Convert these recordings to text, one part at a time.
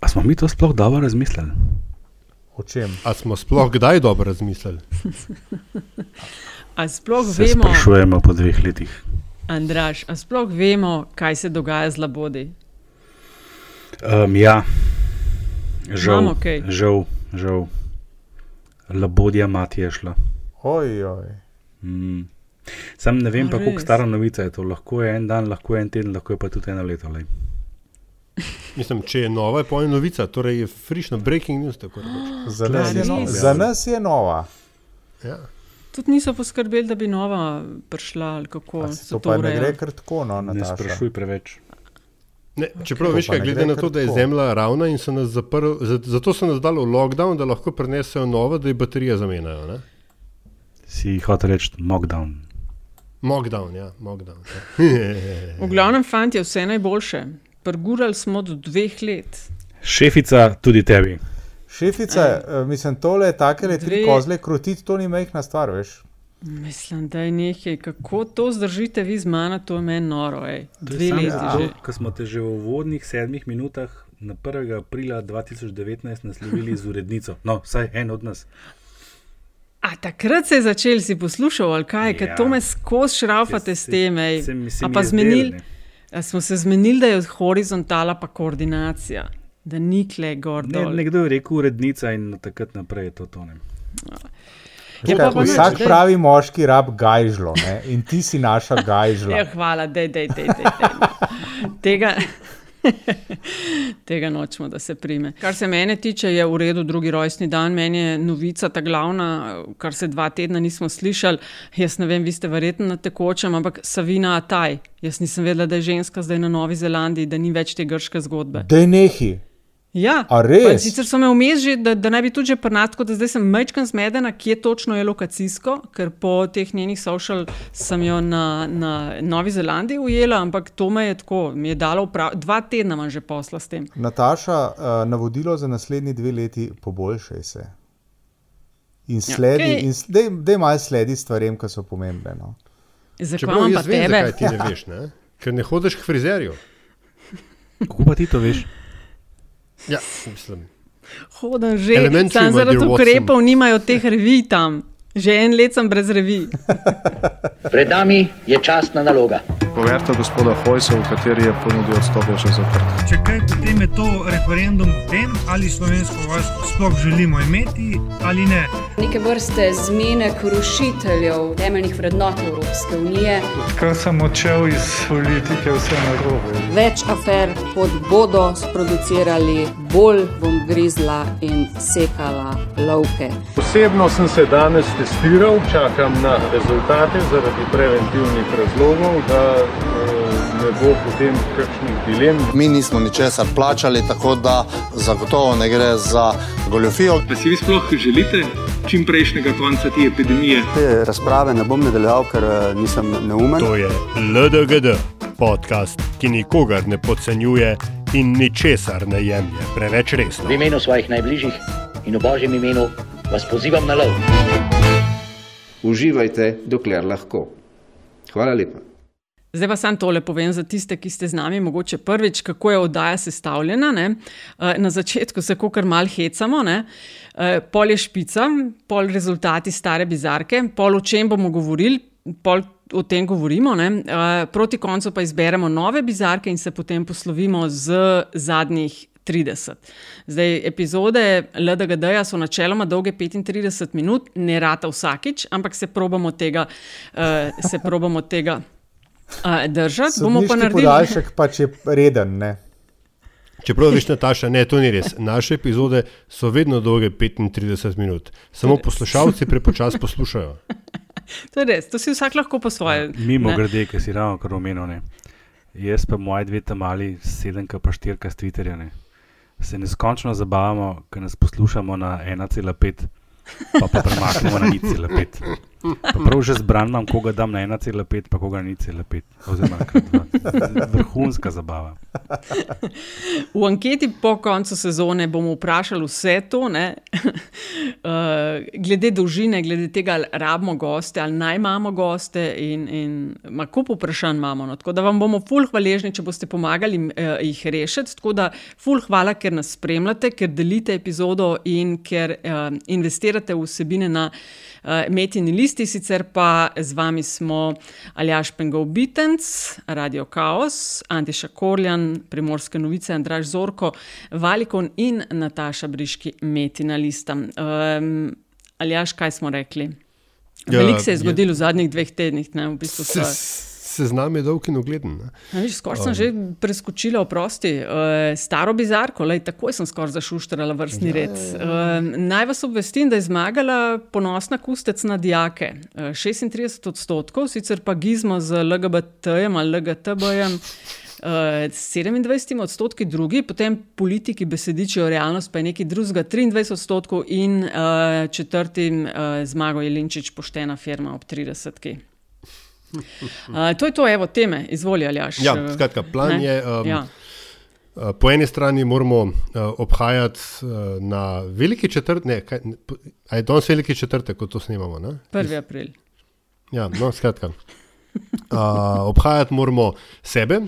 A smo mi to sploh dobro razmislili? O čem? A smo sploh kdaj dobro razmislili? A sploh Se vemo, sprašujemo po dveh letih. Andraš, a sploh vemo, kaj se dogaja z labodi? Um, ja, žal, kaj? žal, žal. Labodja mati je šla. Oj, oj. Mm. Sam ne vem, A pa kako stara novica je to. Lahko je en dan, lahko je en teden, lahko je pa tudi eno leto. Lej. Mislim, če je nova, je pojena novica, torej je frišno breaking news. Za, nas je, no, res? za nas je nova. ja. Tudi niso poskrbeli, da bi nova prišla ali kako To to pa ne ureja. gre kar tako, no, Ne sprašuj preveč. Ne, čeprav To veš, kaj, ne glede na to, da je zemlja ravna in so nas zaprli, za- zato so nas dali v lockdown, da lahko prenesejo novo, da jih baterije zamenjajo. Ne? Si hotel reči, mockdown. Mockdown, ja, mockdown. Ja. V glavnem, fanti, vse najboljše. Prgurali smo do dveh let. Šefica, tudi tebi. Šefica, uh, mislim, tole take le tri kozle krotiti, to ni majhna stvar, veš. Mislim, da je nekaj, kako to zdržite vi z mano, to je meni noro. Ej. Dve leti ja. že. Ko smo te že v uvodnih sedmih minutah na 1. aprila 2019 naslovili z urednico, no, vsaj en od nas. A takrat se je začel, si poslušal, ali kaj, Ja. ker to me skozi šraufate Se- s tem. ej. se mi- se A mi pa je zdelo, zmenili, ne. A smo se zmenili, da je horizontala pa koordinacija, da ni kle gor Ne, nekdo je rekel urednica in takrat naprej je to tonem. Ja, Kaj, pa vsak daj. pravi moški rab gajžlo ne? in ti si naša gajžla. Ja, hvala, da je tega. Tega nočemo, da se prime. Kar se mene tiče, je v redu drugi rojstni dan. Meni je novica ta glavna, kar se dva tedna nismo slišali. Jaz ne vem, vi ste verjetno na tekočem, ampak Savina Ataj. Jaz nisem vedela, da je ženska zdaj na Novi Zelandiji, da ni več te grške zgodbe. Da je nehi. Ja, sicer so me vmes že, da, da naj bi tudi že prnat, tako da zdaj sem mečkan zmedena, kje točno je lokacijsko, ker po teh njenih social sem jo na, na Novi Zelandiji ujela, ampak to me je tako, mi je dalo prav, dva tedna imam že posla s tem. Nataša, uh, navodilo za naslednji dve leti, poboljšaj se. In sledi, kaj- in s- dej, dej malo sledi stvarem, ki so pomembne. No. Zakaj imam pa vem, tebe? zakaj ti ne veš, ne? ker ne hodiš k frizerju. Kako pa ti to veš? Ja, mislim. Hodim že, Elementary, sam my zaradi ukrepov nimajo teh revij tam. Že en let sem brez revij. Pred nami je častna naloga. Poverta gospoda Hojsa, v kateri je ponudil odstop, je še zaprt. Če kaj, potem je to referendum o tem, ali slovensko vojsko sploh želimo imeti ali ne. neke vrste zmenek rušiteljev temeljnih vrednot Evropske unije. Kar sem odšel iz politike, vse narobe. Več afer, kot bodo sproducirali, bolj bom grizla in sekala lovke. Osebno sem se danes testiral, čakam na rezultate zaradi preventivnih razlogov, da eh, ne bo potem kakšnih dilem. Mi nismo ničesar plačali, tako da zagotovo ne gre za goljofijo. Pa si vi sploh želite čim prejšnjega konca te epidemije? Te razprave ne bom nadaljeval, ker eh, nisem neumen. To je LDGD, podcast, ki nikogar ne podcenjuje in ničesar ne jemlje preveč resno. V imenu svojih najbližjih in v božjem imenu vas pozivam na lov. Uživajte, dokler lahko. Hvala lepa. Zdaj pa sam tole povem za tiste, ki ste z nami, mogoče prvič, kako je oddaja sestavljena. Ne? Eh, Na začetku se kar mal hecamo, ne? Eh, pol je špica, pol rezultati stare bizarke, pol o čem bomo govorili, pol o tem govorimo. Ne? Eh, Proti koncu pa izberemo nove bizarke in se potem poslovimo z zadnjih 30. Zdaj, epizode LDGD-ja so načeloma dolge 35 minut, ne rata vsakič, ampak se probamo tega, uh, se probamo tega uh, držati. Bomo pa naredili. podaljšek pač je reden. Ne? Čeprav veš, Nataša, ne, to ni res. Naše epizode so vedno dolge 35 minut, samo poslušalci prepočasno poslušajo. To je res, to si vsak lahko po svoje. Mimo ne. grede, ki si ravno kar omenil. ne. Jaz pa moji dve tamali, sedemka pa štirka s Twitterja. Ne. Se neskončno zabavamo, ker nas poslušamo na 1,5, pa pa premaknemo na 0,5. Pa prav že zbran imam, koga dam na 1,5, pa koga ni 1,5. Oziroma, krat dva. vrhunska zabava. V anketi po koncu sezone bomo vprašali vse to, ne? uh, glede dolžine, glede tega, ali rabimo goste, ali naj imamo goste. In, in kup vprašanj imamo. No? Tako da vam bomo ful hvaležni, če boste pomagali uh, jih rešiti. Tako da ful hvala, ker nas spremljate, ker delite epizodo in ker uh, investirate v vsebine na. Uh, Metini listi, sicer pa z vami smo Aljaš Pengov Bitenc, Radio Chaos, Antiša Korjan, Primorske novice, Andraš Zorko, Valikon in Nataša Briški, Metina lista. Um, Aljaš, kaj smo rekli? Ja, Veliko se je je- zgodilo v zadnjih dveh tednih. Ne, v bistvu Se, seznam je dolg in ugleden. ne. A Viš, skoraj sem Um. že preskočila, oprosti, uh, staro bizarko, lej, takoj sem skoraj zašuštrala vrstni Ja, red. Uh, naj vas obvestim, da je zmagala ponosna kustec na dijake. Uh, 36 odstotkov, sicer pa gizmo z LGBT-jem ali LGTB-jem. Uh, 27 odstotki drugi, potem politiki besedičijo realnost, pa je nekaj drugega, 23 odstotkov in uh, četrtim uh, zmago Jelinčič, poštena firma ob 30. -ki. Uh, to je to, evo, teme, izvoli ali jaš. Ja, skratka, plan Ne? je. Um, Ja. Uh, Po eni strani moramo uh, obhajati uh, na veliki četrtek, ne, kaj, je danes veliki četrtek, ko to snemamo. Ne? 1. april. Ja, no, skratka. Uh, obhajati moramo sebe,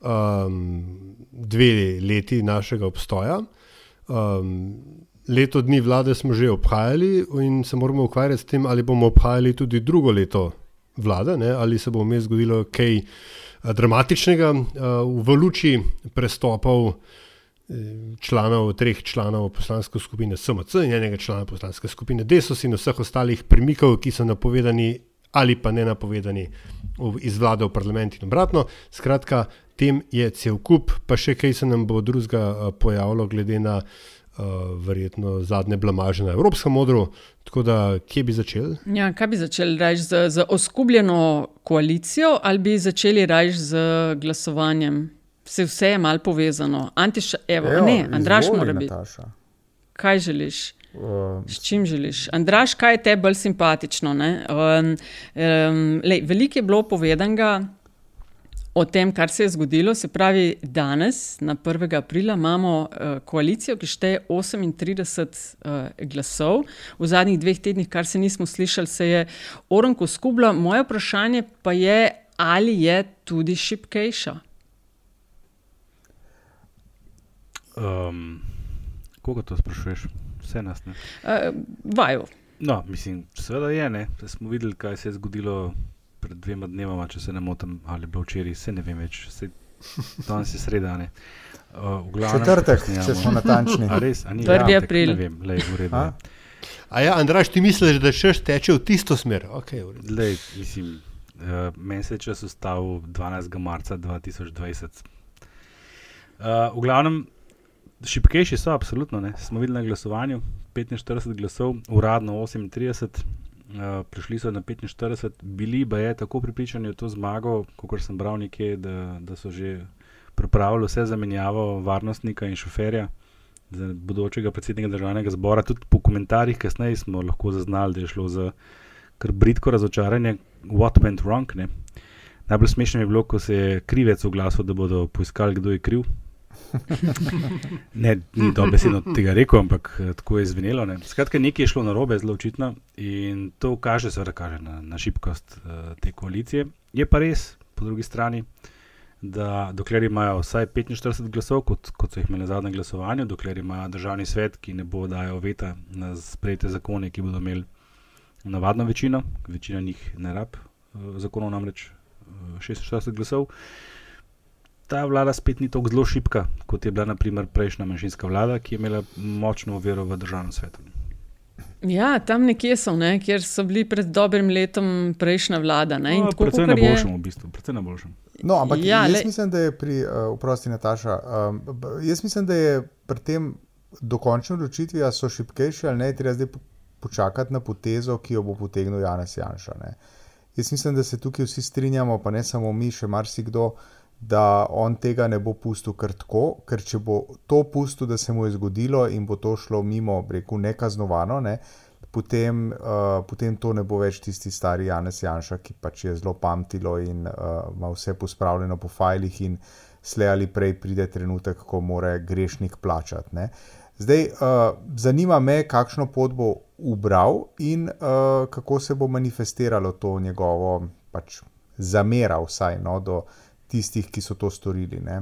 um, dve leti našega obstoja. Um, leto dni vlade smo že obhajali in se moramo ukvarjati s tem, ali bomo obhajali tudi drugo leto vlade, ne, ali se bo vmes zgodilo kaj eh, dramatičnega uh, v luči prestopov eh, članov, treh članov poslanske skupine SMC in enega člana poslanske skupine Desos in vseh ostalih premikov, ki so napovedani ali pa ne napovedani iz vlade v parlament in obratno. Skratka, tem je cel kup, pa še kaj se nam bo drugega eh, pojavilo, glede na uh, verjetno zadnje blamaže na Evropskem modru. Tako da, kje bi začeli? Ja, kaj bi začeli reči z, z oskubljeno koalicijo ali bi začeli reči z glasovanjem? Vse, vse je malo povezano. Antiš, evo, Evo, ne, Andraš mora biti. Kaj želiš? Uh, S čim želiš? Andraš, kaj je tebi bolj simpatično? Um, um, lej, veliko je bilo povedanega o tem, kar se je zgodilo. Se pravi, danes, na 1. aprila, imamo uh, koalicijo, ki šteje 38 uh, glasov. V zadnjih dveh tednih, kar se nismo slišali, se je Orenko skubla. Moje vprašanje pa je, ali je tudi šipkejša. Um, koga to sprašuješ? Vse nas ne. Uh, vaju. No, mislim, seveda je. Ne. Smo videli, kaj se je zgodilo pred dvema dnevoma, če se ne motim, ali je bilo včeraj, se ne vem več. Saj Danes je sreda. ne. Uh, v glavnem, Četrtek, če smo natančni. A res? A ni Prvi petek? april. Ne vem, lej, v redu. A? je. A ja, Andraš, ti misliš, da šeš teče v tisto smer? Okay, v. Lej, mislim, uh, meni se je čas ustavil 12. marca 2020. Uh, v glavnem, šipkejši so, absolutno. Ne. Smo videli na glasovanju 45 glasov, uradno 38, uh, prišli so na 45, bili pa je tako pripričani v to zmago, kot sem bral nekje, da, da so že pripravili vse zamenjavo varnostnika in šoferja. Za bodočega predsednika državnega zbora, tudi po komentarjih, kasneje smo lahko zaznali, da je šlo za kar britko razočaranje, what went wrong. Ne? Najbolj smešno je bilo, ko se je krivec oglasil, da bodo poiskali, kdo je kriv. ne, ni dobesedno tega rekel, ampak eh, tako je zvenelo. Ne? Skratka, nekaj je šlo na robe, zelo očitno in to kaže, seveda, kaže na, na šibkost uh, te koalicije. Je pa res, po drugi strani, da dokler imajo vsaj 45 glasov, kot, kot so jih imeli na zadnjem glasovanju, dokler imajo državni svet, ki ne bo dajal veta na sprejete zakone, ki bodo imeli navadno večino, večina njih ne rab, eh, zakonov namreč eh, 46 glasov. Ta vlada spet ni tako zelo šipka, kot je bila naprimer prejšnja manjšinska vlada, ki je imela močno vero v državnem svetu. Ja, tam nekje so, ne, kjer so bili pred dobrim letom prejšnja vlada. Ne, No, tako, predvsem na kakor je- boljšem, v bistvu, predvsem na boljšem. No, ampak Ja, ja, jaz le- mislim, da je pri, uh, oprosti Nataša, um, jaz mislim, da je pri tem dokončni odločitvi, ali so šipkejši ali ne, treba zdaj po- počakati na potezo, ki jo bo potegnil Janez Janša. Ne. Jaz mislim, da se tukaj vsi strinjamo, pa ne samo mi, še marsikdo, da on tega ne bo pustil kar tako, ker če bo to pustil, da se mu je zgodilo in bo to šlo mimo, rekel, nekaznovano, ne, potem, uh, potem to ne bo več tisti stari Janes Janša, ki pač je zelo pamtilo in uh, ima vse pospravljeno po fajlih, in slej ali prej pride trenutek, ko mora grešnik plačati. Ne. Zdaj, uh, zanima me, kakšno pot bo ubral in uh, kako se bo manifestiralo to njegovo pač, zamera, vsaj no, do tistih, ki so to storili. Ne.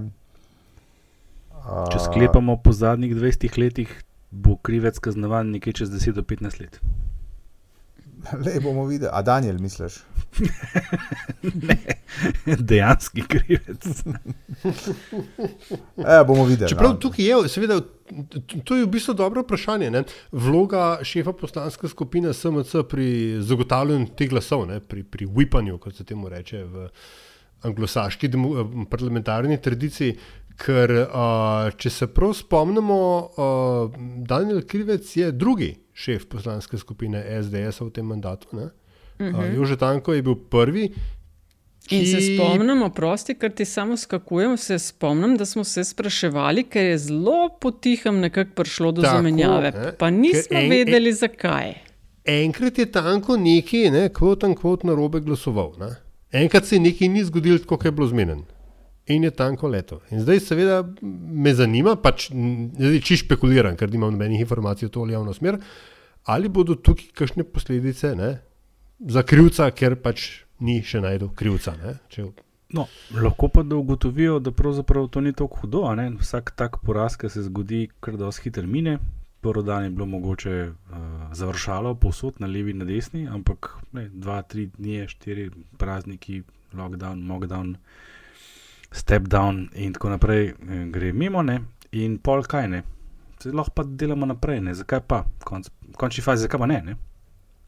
Če sklepamo po zadnjih 20 letih, bo krivec kaznovan nekje čez 10 do 15 let. Le bomo videli, a Daniel, misliš? ne, dejanski krivec. e, bomo videli. Čeprav no. tukaj je, seveda, to je v bistvu dobro vprašanje. Ne? Vloga šefa poslanske skupine SMC pri zagotavljanju teh glasov, ne? pri, pri whipanju, kot se temu reče v anglosaški parlamentarni tradiciji. Ker, uh, če se prav spomnimo, uh, Daniel Krivec je drugi šef poslanske skupine SDS v tem mandatu. Uh -huh. uh, Jože Tanko je bil prvi. Ki... In se spomnimo, prosti, ker ti samo skakujem, se spomnim, da smo se spraševali, ker je zelo potihem nekako prišlo do Tako, zamenjave. Ne? Pa nismo en, vedeli, en, zakaj. Enkrat je Tanko neki, ne, kvot in kvot na robe glasoval. Ne? Enkrat se nekaj ni zgodilo, kot je bilo zmeden in je tanko leto. In zdaj, seveda, me zanima, pač, če špekuliram, ker nimam nobenih informacij o to javno smer, ali bodo tukaj kakšne posledice ne, za krivca, ker pač ni še najdel krivca. Če... No, lahko pa da ugotovijo, da pravzaprav to ni tako hudo. Vsak tak poraz, ki se zgodi, kar da oshiter mine. Prvo dan je bilo mogoče uh, završalo, povsod na levi in na desni, ampak ne, dva, tri dni, štiri prazniki, lockdown, mockdown, step down in tako naprej, eh, gre mimo, ne? in pol kaj ne. Se lahko pa delamo naprej, ne? zakaj pa, konc, končni fazi, zakaj pa ne. ne?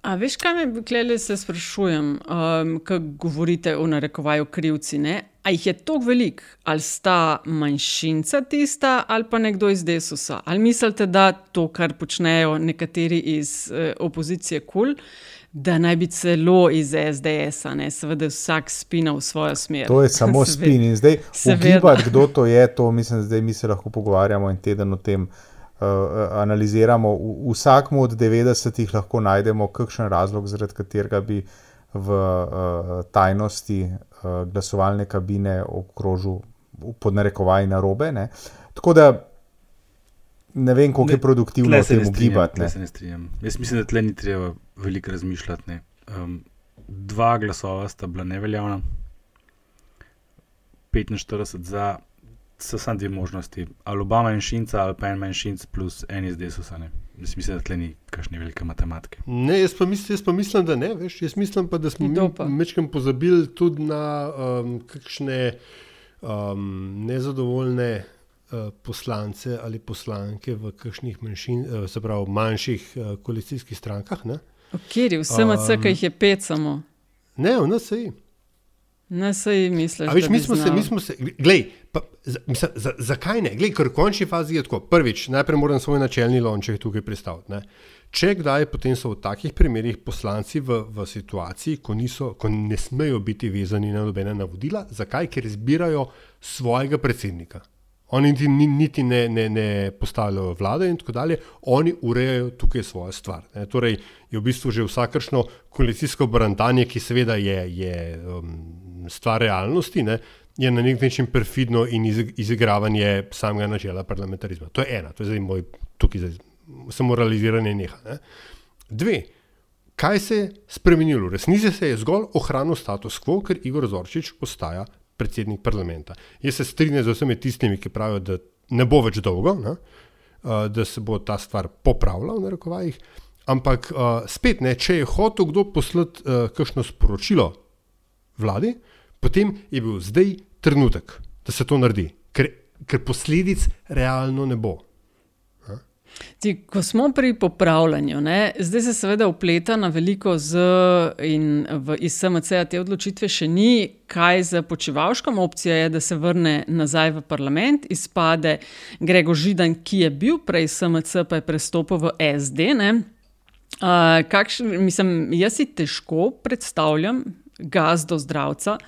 A veš, kaj me klele se sprašujem, um, ko govorite o narekovaju krivci, ne? A jih je toliko velik, ali sta manjšinca tista, ali pa nekdo iz desusa? Ali mislite, da to, kar počnejo nekateri iz eh, opozicije, kul? Cool? da naj bi celo iz SDS-a, ne seveda vsak spina v svojo smer. To je samo spin in zdaj ugibati, kdo to je, to mislim, da mi se lahko pogovarjamo in teden o tem uh, analiziramo. V, vsakmu od 90-ih lahko najdemo kakšen razlog, zaradi katerega bi v uh, tajnosti glasovalne kabine obkrožil pod narekovaj na robe. Ne. Tako da ne vem, koliko ne, je produktivno o tem ugibati. Jaz mislim, da tle ni treba veliko razmišljati. Um, dva glasova sta bila neveljavna, 45 za, so samo dve možnosti. Ali oba manjšinca, ali pa en manjšinc plus en iz desusa. Jaz mislim, da tle ni kakšne velike matematike. Ne, jaz pa, mislim, jaz pa mislim, da ne. Veš, jaz mislim pa, da smo mi večkrat pozabili tudi na um, kakšne um, nezadovoljne. Eh, poslance ali poslanke v kakšnih manjšin, eh, se pravi, manjših eh, koalicijskih strankah. Kjer je vse, um, ki jih je pet samo? Ne, v NSA. NSA misliš. Viš, mi smo se, mi smo se, glej, pa, mislim, za, zakaj ne? Glej, ker v končni fazi je tako. Prvič, najprej moram svoj načelni lonček tukaj predstaviti. Če kdaj, potem so v takih primerih poslanci v, v situaciji, ko, niso, ko ne smejo biti vezani na nobene navodila. Zakaj? Ker izbirajo svojega predsednika. Oni niti, niti ne, ne, ne postavljajo vlade in tako dalje, oni urejajo tukaj svojo stvar. Ne. Torej, je v bistvu že vsakršno koalicijsko brantanje, ki seveda je, je um, stvar realnosti, ne, je na nek način perfidno in iz, izigravanje samega načela parlamentarizma. To je ena, to je zdaj moj tukaj zdaj, samo realiziranje neha. Ne. Dve. Kaj se je spremenilo? Resnici se je zgolj ohranil status quo, ker Igor Zorčič ostaja predsednik parlamenta. Jaz se strinjam z vsemi tistimi, ki pravijo, da ne bo več dolgo, ne, da se bo ta stvar popravila, v rekovajih. Ampak uh, spet, ne, če je hotel kdo poslati uh, kakšno sporočilo vladi, potem je bil zdaj trenutek, da se to naredi, ker, ker posledic realno ne bo. Ti, ko smo pri popravljanju, ne, zdaj se seveda upleta na veliko z in v ISMC, te odločitve še ni, kaj za počevalškom opcija je, da se vrne nazaj v parlament, izpade Grego Židan, ki je bil prej ISMC, pa je prestopil v SD. Uh, kakšen, mislim, jaz si težko predstavljam gazdo zdravca.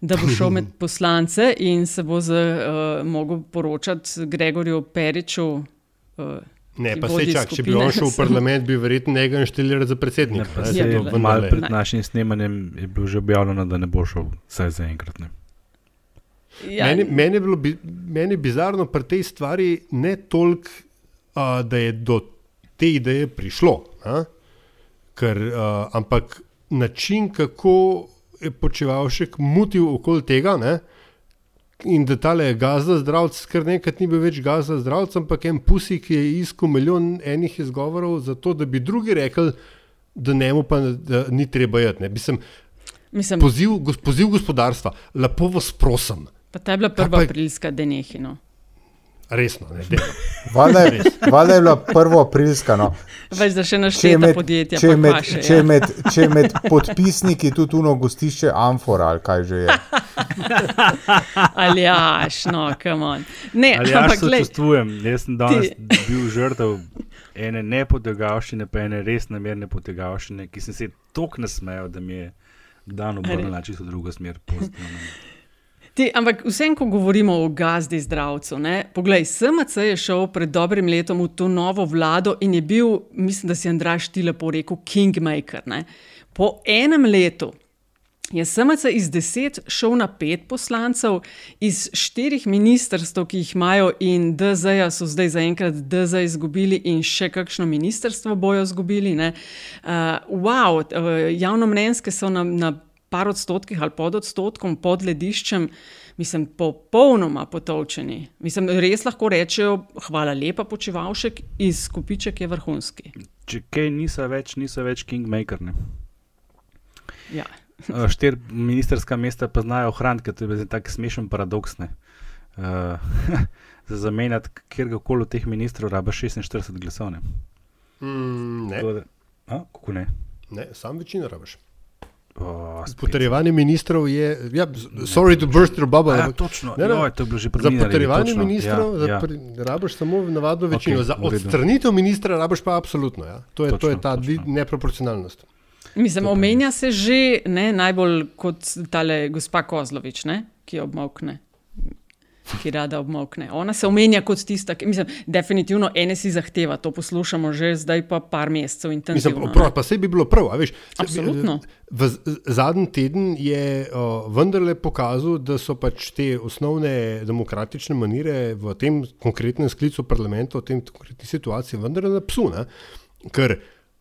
Da bo šel med poslance in se bo z, uh, mogel poročati Gregorju Periču, uh, Ne, pa se čak, če bi on šel v parlament, bi verjetno njega inštalirali za predsednika. Ne, se to je vendarle- malo pred našim snemanjem je bilo že objavljeno, da ne bo šel, vsaj za enkrat. Ne. Ja, Meni, meni, je bilo, bi- meni je bizarno pri tej stvari ne toliko, uh, da je do te ideje prišlo, a? Ker, uh, ampak način, kako počevalšek mutil okoli tega. Ne? In da tale gazda zdravc, kar nekaj ni bil več gazda zdravc, ampak en pusi, ki je iskal milijon enih izgovorov za to, da bi drugi rekli, da njemu pa da ni treba jeti. ne. Mislim, Mislim, poziv, poziv gospodarstva, lepo vas prosim, pa ta je bila prva pa- aprilska denehino. Resno. Ne, dajno. Valjda je, valjda je bila prvo aprilska. No. Veš, da še med, podjetja, če med, paše, če ja. med, če med podpisniki tudi uno gostišče Amfora ali kaj že je. Ali jaš, no, come on. Ne, Ali jaz ampak glej, sočustvujem, jaz sem danes ti- bil žrtev ene nepotegavščine, pa ene res namerne potegavščine, ki sem se tako nasmejal, da mi je dan obrnila čisto drugo smer. pozitivno. Ti, ampak vsem, ko govorimo o gazdi zdravcu, ne, poglej, SMC je šel pred dobrim letom v to novo vlado in je bil, mislim, da si Andraš ti lepo rekel, kingmaker. Ne. Po enem letu je SMC iz deset šel na pet poslancev, iz štirih ministrstv, ki jih imajo, in DZ-ja so zdaj zaenkrat DZ izgubili, in še kakšno ministrstvo bojo izgubili. Uh, wow, uh, javnomnenjske so na, na par odstotkih ali pod odstotkom pod lediščem, mislim, popolnoma potovčeni. Mislim, res lahko rečejo, hvala lepa, počivalšek, izkupiček je vrhunski. Če kaj niso več, niso več kingmaker. ne. Ja. Uh, Štiri ministerska mesta pa znajo ohraniti, ker to je tako smešen paradoks. ne. Uh, za zamenjati kjerkoli od teh ministrov raba 46 glasov. Ne. Mm, ne, Tako da- A, kako ne? ne, sam večino rabiš. O, spet. Potrjevanje ministrov je, ja, sorry to burst your bubble. A Ja, točno, Ne, ne, joj, to je bilo že pri Za potrjevanje točno, ministrov ja, za ja. pri- rabiš samo navadno večino. Okej, Za odstranitev ministra rabiš pa absolutno. Ja. To, je, to Točno, je ta točno. neproporcionalnost. Mislim, omenja se že ne, najbolj kot tale gospa Kozlovič, ne, ki obmokne. Ki rada obmokne. Ona se omenja kot tista, ki, mislim, definitivno ene si zahteva, to poslušamo že zdaj pa par mesecev Mislim, intenzivno. prav, pa se bi bilo prav. Veš, Absolutno. V z- zadnji teden je o, vendarle pokazal, da so pač te osnovne demokratične manire v tem konkretnem sklicu parlamenta, v tem konkretni situaciji, vendarle na psu. Ne? Ker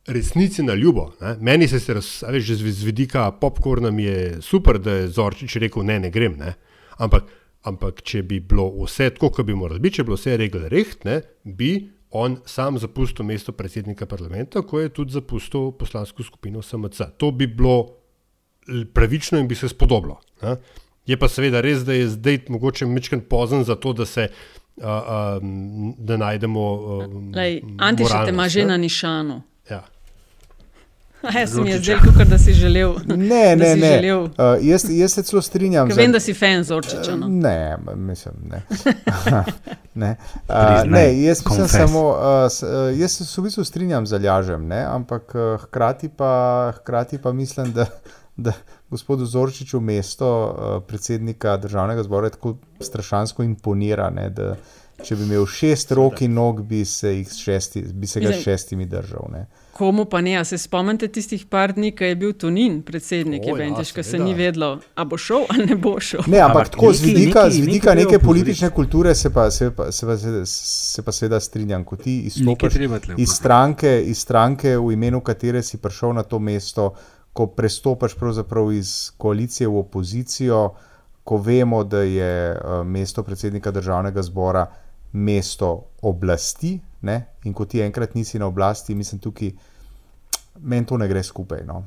resnici na ljubo. Ne? Meni se, se raz, veš, že z vidika popkorna mi je super, da je Zorčič rekel: ne, ne grem. Ne? Ampak, ampak če bi bilo vse tako, kot bi moralo biti, če bi bilo vse regle reht, ne, bi on sam zapustil mesto predsednika parlamenta, ko je tudi zapustil poslansko skupino SMC. To bi bilo pravično in bi se spodobilo. Ne? Je pa seveda res, da je zdaj mogoče mečken pozen za to, da se uh, um, da najdemo. Um, Lej, Antiša te ima že na nišanu. Ja. Jaz se mi je Zorčiča. zdelo, kot da si želel. Ne, ne, si ne. Želel, Uh, jaz, jaz se celo strinjam. ker vem, da si fan Zorčiča. No. Ne, m- mislim, ne. ne. Uh, ne jaz confess. samo, uh, uh, jaz se v bistvu strinjam z Aljažem, ne, ampak uh, hkrati, pa, hkrati pa mislim, da, da gospodu Zorčiču mesto uh, predsednika državnega zbora tako strašansko imponira, ne, da če bi imel šest rok in nog, bi se, šesti, bi se ga s šestimi držal. Ne. Komu pa ne, a se spomnite tistih par dni, ko je bil Tonin predsednik O, ja, Eventiš, ko se ni vedlo, a bo šel ali ne bo šel. Ne, ampak Ampak tako z vidika, nekaj- z vidika treba neke opozoriti. politične kulture se pa, se pa, se pa, se, se pa seveda strinjam, ko ti izstopiš iz stranke, iz stranke, v imenu katere si prišel na to mesto, ko prestopaš pravzaprav iz koalicije v opozicijo, ko vemo, da je uh, mesto predsednika državnega zbora mesto oblasti ne? in ko ti enkrat nisi na oblasti, mislim tukaj, meni to ne gre skupaj. No.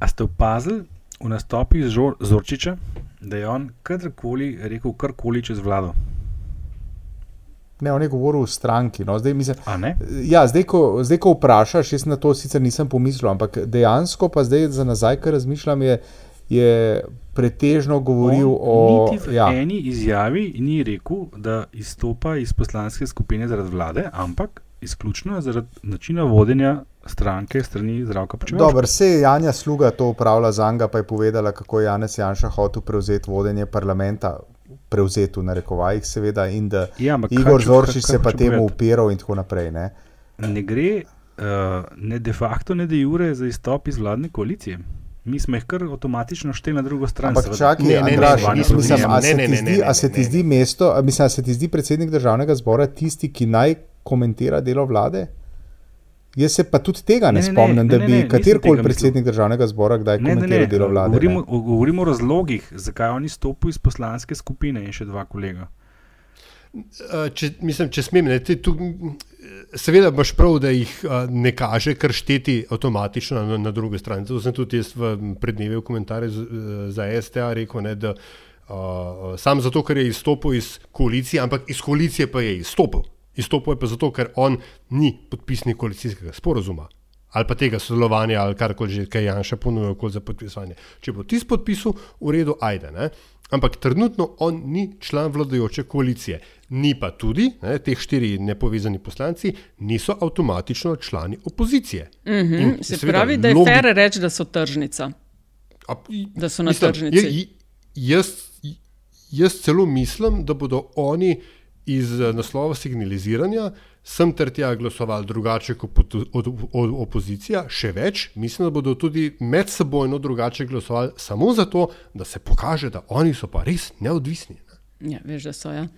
A ste opazili v nastopih Žor- Zorčiča, da je on kadarkoli rekel karkoli čez vlado? Ne, on je govoril o stranki. No. Zdaj, mislim? Ja, zdaj, ko, zdaj, ko vprašaš, jaz na to sicer nisem pomislil, ampak dejansko pa zdaj za nazaj, kar razmišljam, je, je pretežno govoril On o. Niti v Ja, eni izjavi ni rekel, da izstopa iz poslanske skupine zaradi vlade, ampak izključno zaradi načina vodenja stranke strani zdravka počevalca. Dobro, se je Janja Sluga to upravila za njega, pa je povedala, kako je Janez Janša hotel prevzeti vodenje parlamenta. prevzeti v narekovajih, seveda, in da Ja, Igor Zorčič se pa temu upiral in tako naprej. Ne? Ne gre uh, ne de facto, ne de jure za izstop iz vladne koalicije. Mi smo jih kar avtomatično šteli na drugo stran. Ampak čakaj, Ne, ne, ne, Andraž, ne, mislim, nisem- a se ne, ne, zdi- ne, a se ti ne, zdi mesto, mislim, a se ti zdi predsednik državnega zbora tisti, ki naj komentira delo vlade? Jaz se pa tudi tega ne, Ne, ne, ne, spomnim, ne, da ne, bi ne, katerkoli tega predsednik državnega zbora kdaj Ne, ne, komentiral ne, delo vlade. govorimo, ne. govorimo o razlogih, zakaj on izstopil iz poslanske skupine in še dva kolega. Če, mislim, če smem, ne, ti tu, seveda imaš prav, da jih ne kaže kar šteti avtomatično na, na drugi strani. To sem tudi jaz v prednjevi v komentarju z- eh, za STA rekel, ne, da uh, sam zato, ker je izstopil iz koalicije, ampak iz koalicije pa je izstopil. Izstopil je pa zato, ker on ni podpisnik koalicijskega sporozuma ali pa tega sodelovanja, ali karkoli že, kaj Janša ponuja za podpisovanje. Če bo tisti podpisal, v redu, ajde. Ne? Ampak trenutno on ni član vladajoče koalicije. Ni pa tudi, ne, teh štiri nepovezani poslanci niso avtomatično člani opozicije. Mhm. In Se seveda pravi, da je logi- fair reči, da so tržnica. Da so na Mislim, tržnici. je- Jaz, jaz celo mislim, da bodo oni iz eh, naslova signaliziranja sem ter tja glasovali drugače kot od opozicija, še več, mislim, da bodo tudi medsebojno drugače glasovali samo zato, da se pokaže, da oni so pa res neodvisni. Ja, veš, da so. Ja.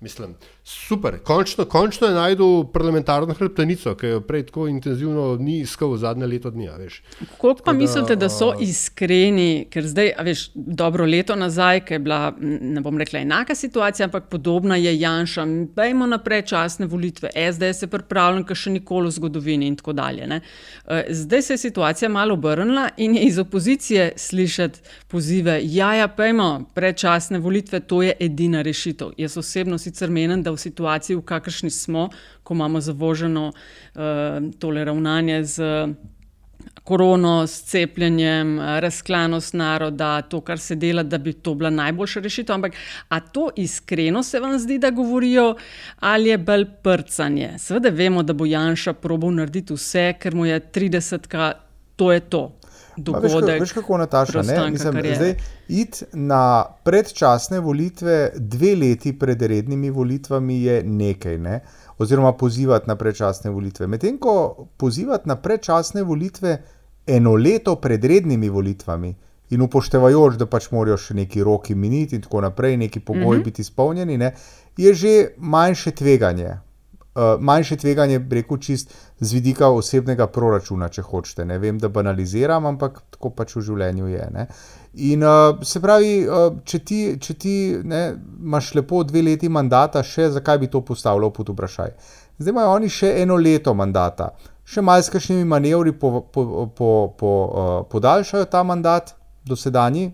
Mislim, super. Končno, končno je najdel parlamentarno hrbtenico, ki jo prej tako intenzivno ni iskal zadnje leto dni. Koliko pa da, mislite, da so iskreni, ker zdaj, veš, dobro leto nazaj, ki je bila, ne bom rekla enaka situacija, ampak podobna je Janša. Bejmo naprej časne volitve, SDS je pripravljen, kar še nikoli v zgodovini in tako dalje. Ne. Eh, Zdaj se je situacija malo obrnila in je iz opozicije slišati pozive, ja, ja, pejmo, predčasne volitve, to je edina rešitev. Jaz osebno sicer menim, da v situaciji, v kakršni smo, ko imamo zavoženo uh, tole ravnanje z korono, s cepljenjem, eh, razklanost naroda, to, kar se dela, da bi to bila najboljša rešitev. Ampak, a to iskreno se vam zdi, da govorijo, ali je bolj prcanje? Seveda vemo, da bo Janša probal narediti vse, ker mu je 30, to je to. Dogodek. kako- veš kako Nataša, ne? Mislim, kariere. zdaj, iti na predčasne volitve dve leti pred rednimi volitvami je nekaj, ne? oziroma pozivati na predčasne volitve. Medtem ko pozivati na predčasne volitve eno leto pred rednimi volitvami in upoštevajoč, da pač morajo še neki roki miniti in tako naprej, neki pogoji mm. -hmm. biti izpolnjeni, ne? je že manjše tveganje. Uh, manjše tveganje, rekel, čist z vidika osebnega proračuna, če hočete. Ne vem, da banaliziram, ampak tako pač v življenju je. Ne? In uh, se pravi, uh, če ti, če ti ne, imaš lepo dve leti mandata, še zakaj bi to postavljal pod vprašaj. Zdaj imajo oni še eno leto mandata, še malo s kakšnimi manevri po, po, po, po, uh, podaljšajo ta mandat, dosedanji,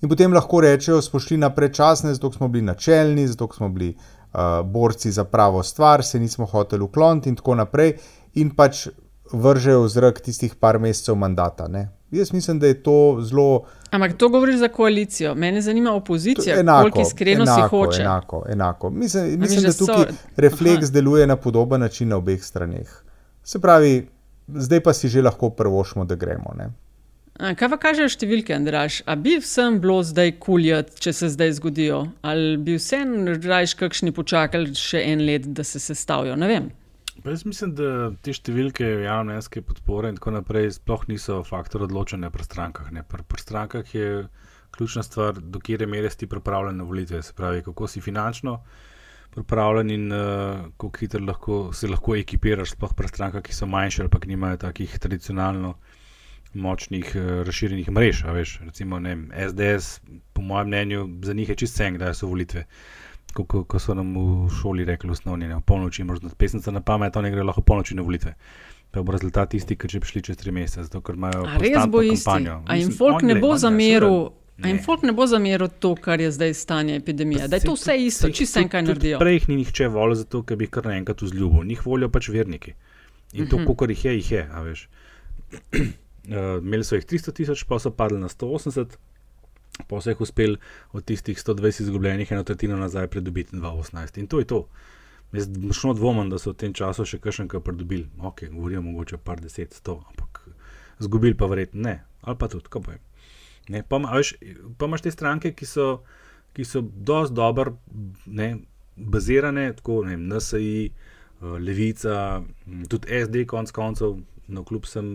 in potem lahko rečejo, smo šli na predčasne, zato smo bili načelni, zato smo bili uh, borci za pravo stvar, se nismo hoteli ukloniti in tako naprej, in pač vržejo v zrak tistih par mesecev mandata. Ne? Jaz mislim, da je to zelo. Ampak to govoriš za koalicijo. Mene zanima opozicija, Enako, koliko iskreno enako, si hoče. Enako, enako. Mislim, mislim misliš, da da tukaj so- refleks Aha. deluje na podoben način na obeh straneh. Se pravi, zdaj pa si že lahko prvošmo, da gremo. Ne? A, Kaj pa kažejo številke, Andraš? A bi vsem bilo zdaj kuljati, če se zdaj zgodijo? Ali bi vsem rajš kakšni počakali še en let, da se sestavijo? Ne vem. Pa Jaz mislim, da te številke javnomnenjske podpore in tako naprej sploh niso faktor odločanja pri strankah. ne. Pri, pri strankah je ključna stvar, do kje mere si pripravljen na volitve. Se pravi, kako si finančno pripravljen in uh, kako hitro lahko, se lahko ekipiraš, sploh pri strankah, ki so manjše ali pa ki nimajo takih tradicionalno močnih, uh, razširjenih mrež. a Veš, recimo ne, vem, SDS, po mojem mnenju, za njih je čist vse, kdaj so volitve. Ko, ko, ko so nam v šoli rekli, osnovni, ne, polnoči, možno pesnica na pamet, oni grejo lahko polnoči na volitve. Pa bo rezultat tisti, ki če bi šli čez tri mesece, zato ker imajo res bo isti? kampanjo. A jim folk ne bo zameril? A jim folk ne bo zameril to, kar je zdaj stanje epidemije? Da je to vse isto, čisto en kaj naredijo. Prej jih ni nihče volil, zato ker bi jih kar naenkrat vzljubil. Njih volijo pač verniki. In to, Mhm. koliko jih je, jih je. a veš. Uh, imeli so jih 300 tisoč, pa so padli na 180, pa so jih uspeli od tistih 120 izgubljenih eno tretjino nazaj pridobiti 2018. In to je to. Jaz močno dvomim, da so v tem času še kakšen kaj pridobili. Ok, govorijo mogoče par deset, sto, ampak izgubili pa verjetno ne. Ali pa tudi, kaj bojem. Ne, pa, veš, pa imaš te stranke, ki so, ki so dosti dobro ne, bazirane, tako ne NSI, eh, Levica, tudi SD, konc koncev, no kljub sem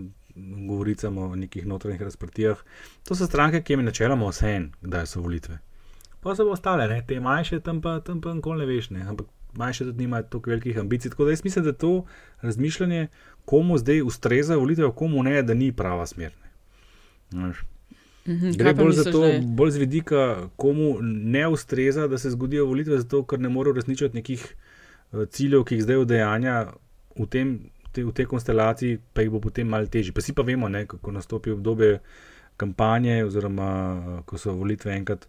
govoricam o nekih notranjih razprtijah. To so stranke, ki jim je načeloma vse en, kdaj so volitve. Pa so pa ostale, ne, te manjše tam pa, tam pa nikoli ne veš, ne, ampak manjše tudi nimajo toliko velikih ambicij. Tako da jaz mislim, da to razmišljanje, komu zdaj ustreza volitev, komu ne, da ni prava smer. Ne. Mhm, Gre bolj za to, da je? bolj z vidika, komu ne ustreza, da se zgodijo volitve, zato ker ne more uresničiti nekih eh, ciljev, ki jih zdaj udejanja v, tem, te, v tej konstelaciji, pa jih bo potem malo težje. Pa si pa vemo, ne, kako nastopi obdobje kampanje, oziroma eh, ko so volitve enkrat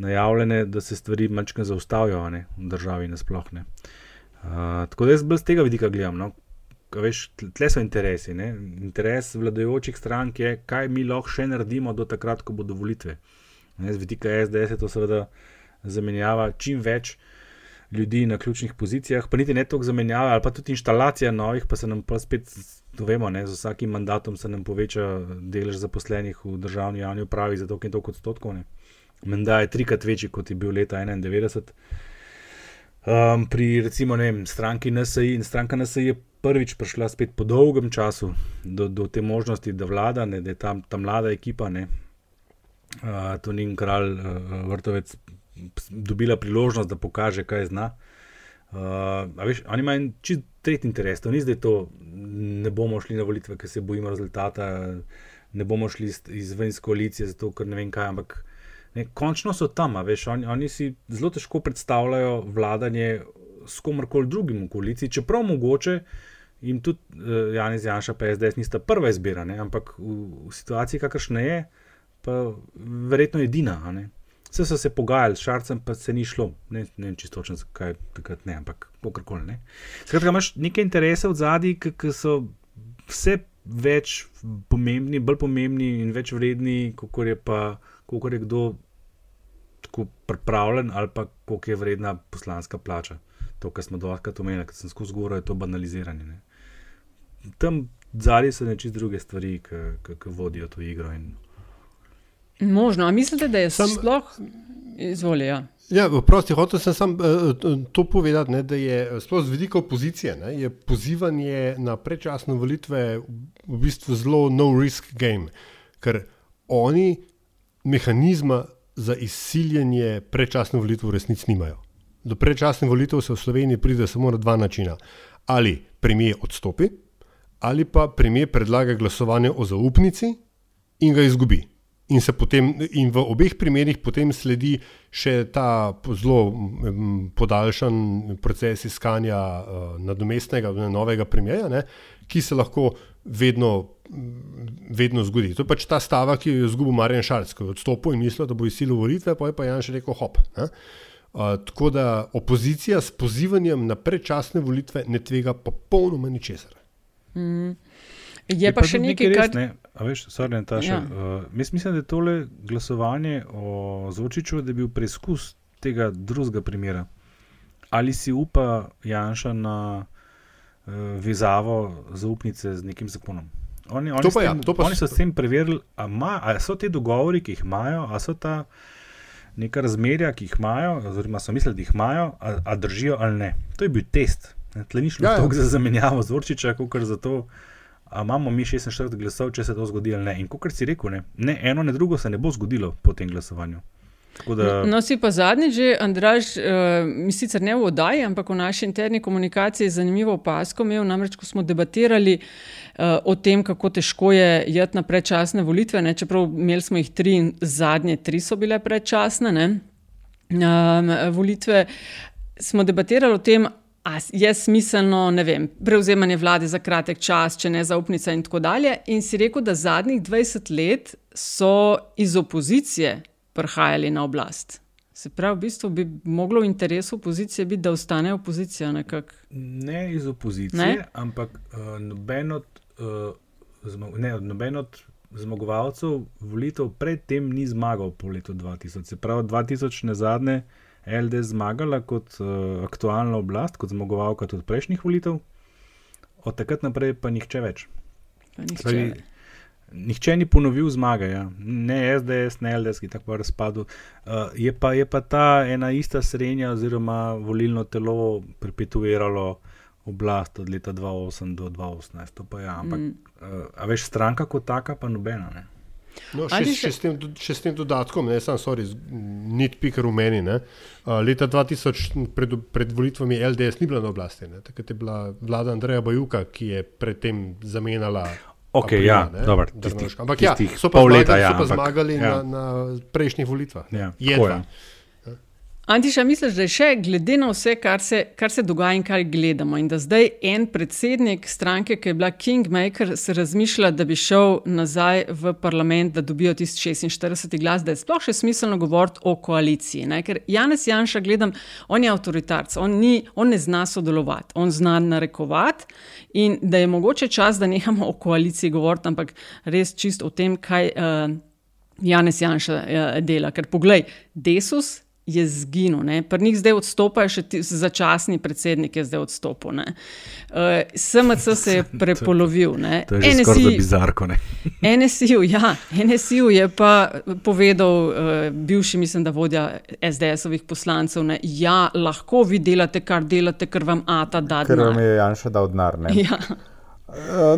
najavljene, da se stvari malčkaj zaustavijo ne, v državi nasplošno. Uh, tako da jaz bolj z tega vidika gledam. No. Ka Veš, tle- so interesi. Ne? Interes vladajočih strank je, kaj mi lahko še naredimo do takrat, ko bodo volitve. Ne, z vidika SDS je to seveda zamenjava čim več ljudi na ključnih pozicijah, pa niti ne toliko zamenjava, ali pa tudi inštalacija novih, pa se nam pa spet, to vemo, ne, z vsakim mandatom se nam poveča delež zaposlenih v državni javni upravi za toliko in toliko odstotkov. Menda je trikrat večji, kot je bil leta 91. Um, pri recimo vem, stranki NSI in stranka NSI je prvič prišla spet po dolgem času do, do te možnosti, da vlada, ne, da je tam ta mlada ekipa, ne, uh, Tonin kralj uh, Vrtovec, dobila priložnost, da pokaže, kaj zna. Uh, veš, oni imajo čist tretji interes, to ni zdaj to, ne bomo šli na volitve, ker se bojimo rezultata, ne bomo šli iz- izven iz koalicije, zato ker ne vem kaj, ampak ne, končno so tam, veš, oni, oni si zelo težko predstavljajo vladanje s komorkoli drugim v koaliciji, čeprav mogoče jim tudi uh, Janez Janša pa SDS nista prva izbira, ne, ampak v, v situaciji, kakršna je, pa verjetno edina. ne. Vse so se pogajali s Šarcem, pa se ni šlo. Ne, ne vem čisto točno, zakaj takrat ne, ampak kakorkoli ne. Skratka, imaš neke interese v zadnji, ki so vse več pomembni, bolj pomembni in več vredni, kot je pa, koliko je kdo tako pripravljen, ali pa koliko je vredna poslanska plača. To, kar smo dovolj omenili, ker sem skozi govoril, je to banaliziranje. Ne. Tam zadnji so nečist druge stvari, ki vodijo to igro. In, Možno, a mislite, da je Sam- sploh izvolja? Ja, prosti, hotel sem sam, uh, to povedati, ne, da je eh, sploh z vidika opozicije, ne, je pozivanje na predčasne volitve v, bistvu zelo no-risk game, ker oni mehanizma za izsiljanje predčasne volitve v resnici nimajo. Do predčasnih volitev se v Sloveniji pride samo na dva načina. Ali premijer odstopi, ali pa premijer predlaga glasovanje o zaupnici in ga izgubi. In, se potem, in v obeh primerih potem sledi še ta zelo mm, podaljšan proces iskanja uh, nadomestnega, ne, novega premijeja, ne, ki se lahko vedno, mm, vedno zgodi. To je pač ta stava, ki jo je izgubil Marjan Šarc, ko je odstopil in mislil, da bo izsilil volitve, pa je pa Janš rekel hop. Ne. Uh, tako da opozicija s pozivanjem na predčasne volitve ne tvega popolnoma ničesar. Mm. Je pa še tudi nekaj, kar. Ne, a veš, sorry, Nataša, Ja. ja. uh, jaz mislim, da je tole glasovanje o Zočiču, da je bil preizkus tega drugega primera. Ali si upa Janša na uh, vezavo zaupnice z nekim zakonom? Oni, oni, pa s ja, tem, pa oni so s tem preverili, ali so ti dogovori, ki jih imajo, ali so ta neka razmerja, ki jih imajo, oziroma so mislili, da jih imajo, a, a držijo ali ne. To je bil test. Ne, Tle ni šlo Ja, ja, ja. ja. za zamenjavo Zorčiča, kot za to, ali imamo mi 46 glasov, če se to zgodi ali ne. In kot si rekel, ne, ne eno, ne drugo se ne bo zgodilo po tem glasovanju. Tako Da, No, si pa zadnjič, že, Andraž, uh, mi sicer ne v oddaji, ampak v naši interni komunikaciji zanimivo opasko imel, namreč ko smo debatirali uh, o tem, kako težko je jeti na predčasne volitve, ne, čeprav imeli smo jih tri in zadnje tri so bile predčasne ne, um, volitve, smo debatirali o tem, a je smiselno, ne vem, prevzemanje vlade za kratek čas, če ne zaupnica in tako dalje. In si rekel, da zadnjih 20 let so iz opozicije prihajali na oblast. Se pravi, v bistvu bi moglo v interesu opozicije biti, da ostane opozicija nekako. ne iz opozicije, Ne? ampak uh, noben od, uh, ne, noben od zmagovalcev volitev predtem ni zmagal po letu 2000. Se pravi, 2000 na zadnje LD zmagala kot uh, aktualna oblast, kot zmagovalka tudi prejšnjih volitev, od takrat naprej pa nihče več. Pa nihče več. Nihče ni ponovil zmage, ja. ne SDS, ne LDS, ki je tako razpadel. Uh, je, pa, je pa ta ena ista srednja, oziroma volilno telo, perpetuiralo oblast od leta 2008 do 2018. To pa ja. ampak, mm. uh, a veš, stranka kot taka, pa nobena. Ne. No, še, še, še, s tem, še s tem dodatkom, ne samo, sorry, nit piker v meni. Uh, leta 2000, pred, pred volitvami LDS ni bila na oblasti. Ne? Takrat je bila vlada Andreja Bajuka, ki je predtem zamenjala. Okay, aprila, ja, dober, tistih, ampak ja, tistih so pa, leta, zmagali, ja, so pa ampak, zmagali ja. na, na prejšnjih volitvah. Ja, Jedva. Antiša, misliš, da je še glede na vse, kar se, kar se dogaja in kar gledamo, in da zdaj en predsednik stranke, ki je bila Kingmaker, se razmišlja, da bi šel nazaj v parlament, da dobijo tisti 46 glas, da je sploh še smiselno govoriti o koaliciji. Ne? Ker Janez Janša, gledam, on je avtoritarc, on, ni, on ne zna sodelovati, on zna narekovati in da je mogoče čas, da nehamo o koaliciji govoriti, ampak res čist o tem, kaj uh, Janez Janša uh, dela. Ker poglej, Desus je zginil. Pri njih zdaj odstopajo še ti, začasni predsednik, je zdaj odstopil. Uh, SMC se je prepolovil. Ne. To je NSI, za bizarko. NSI-ju ja, NSI je pa povedal, uh, bivši, mislim, da vodja SDS-ovih poslancev, da ja, lahko vi delate, kar delate, ker vam Ata da. Ker vam je Janša dal denar. Ja.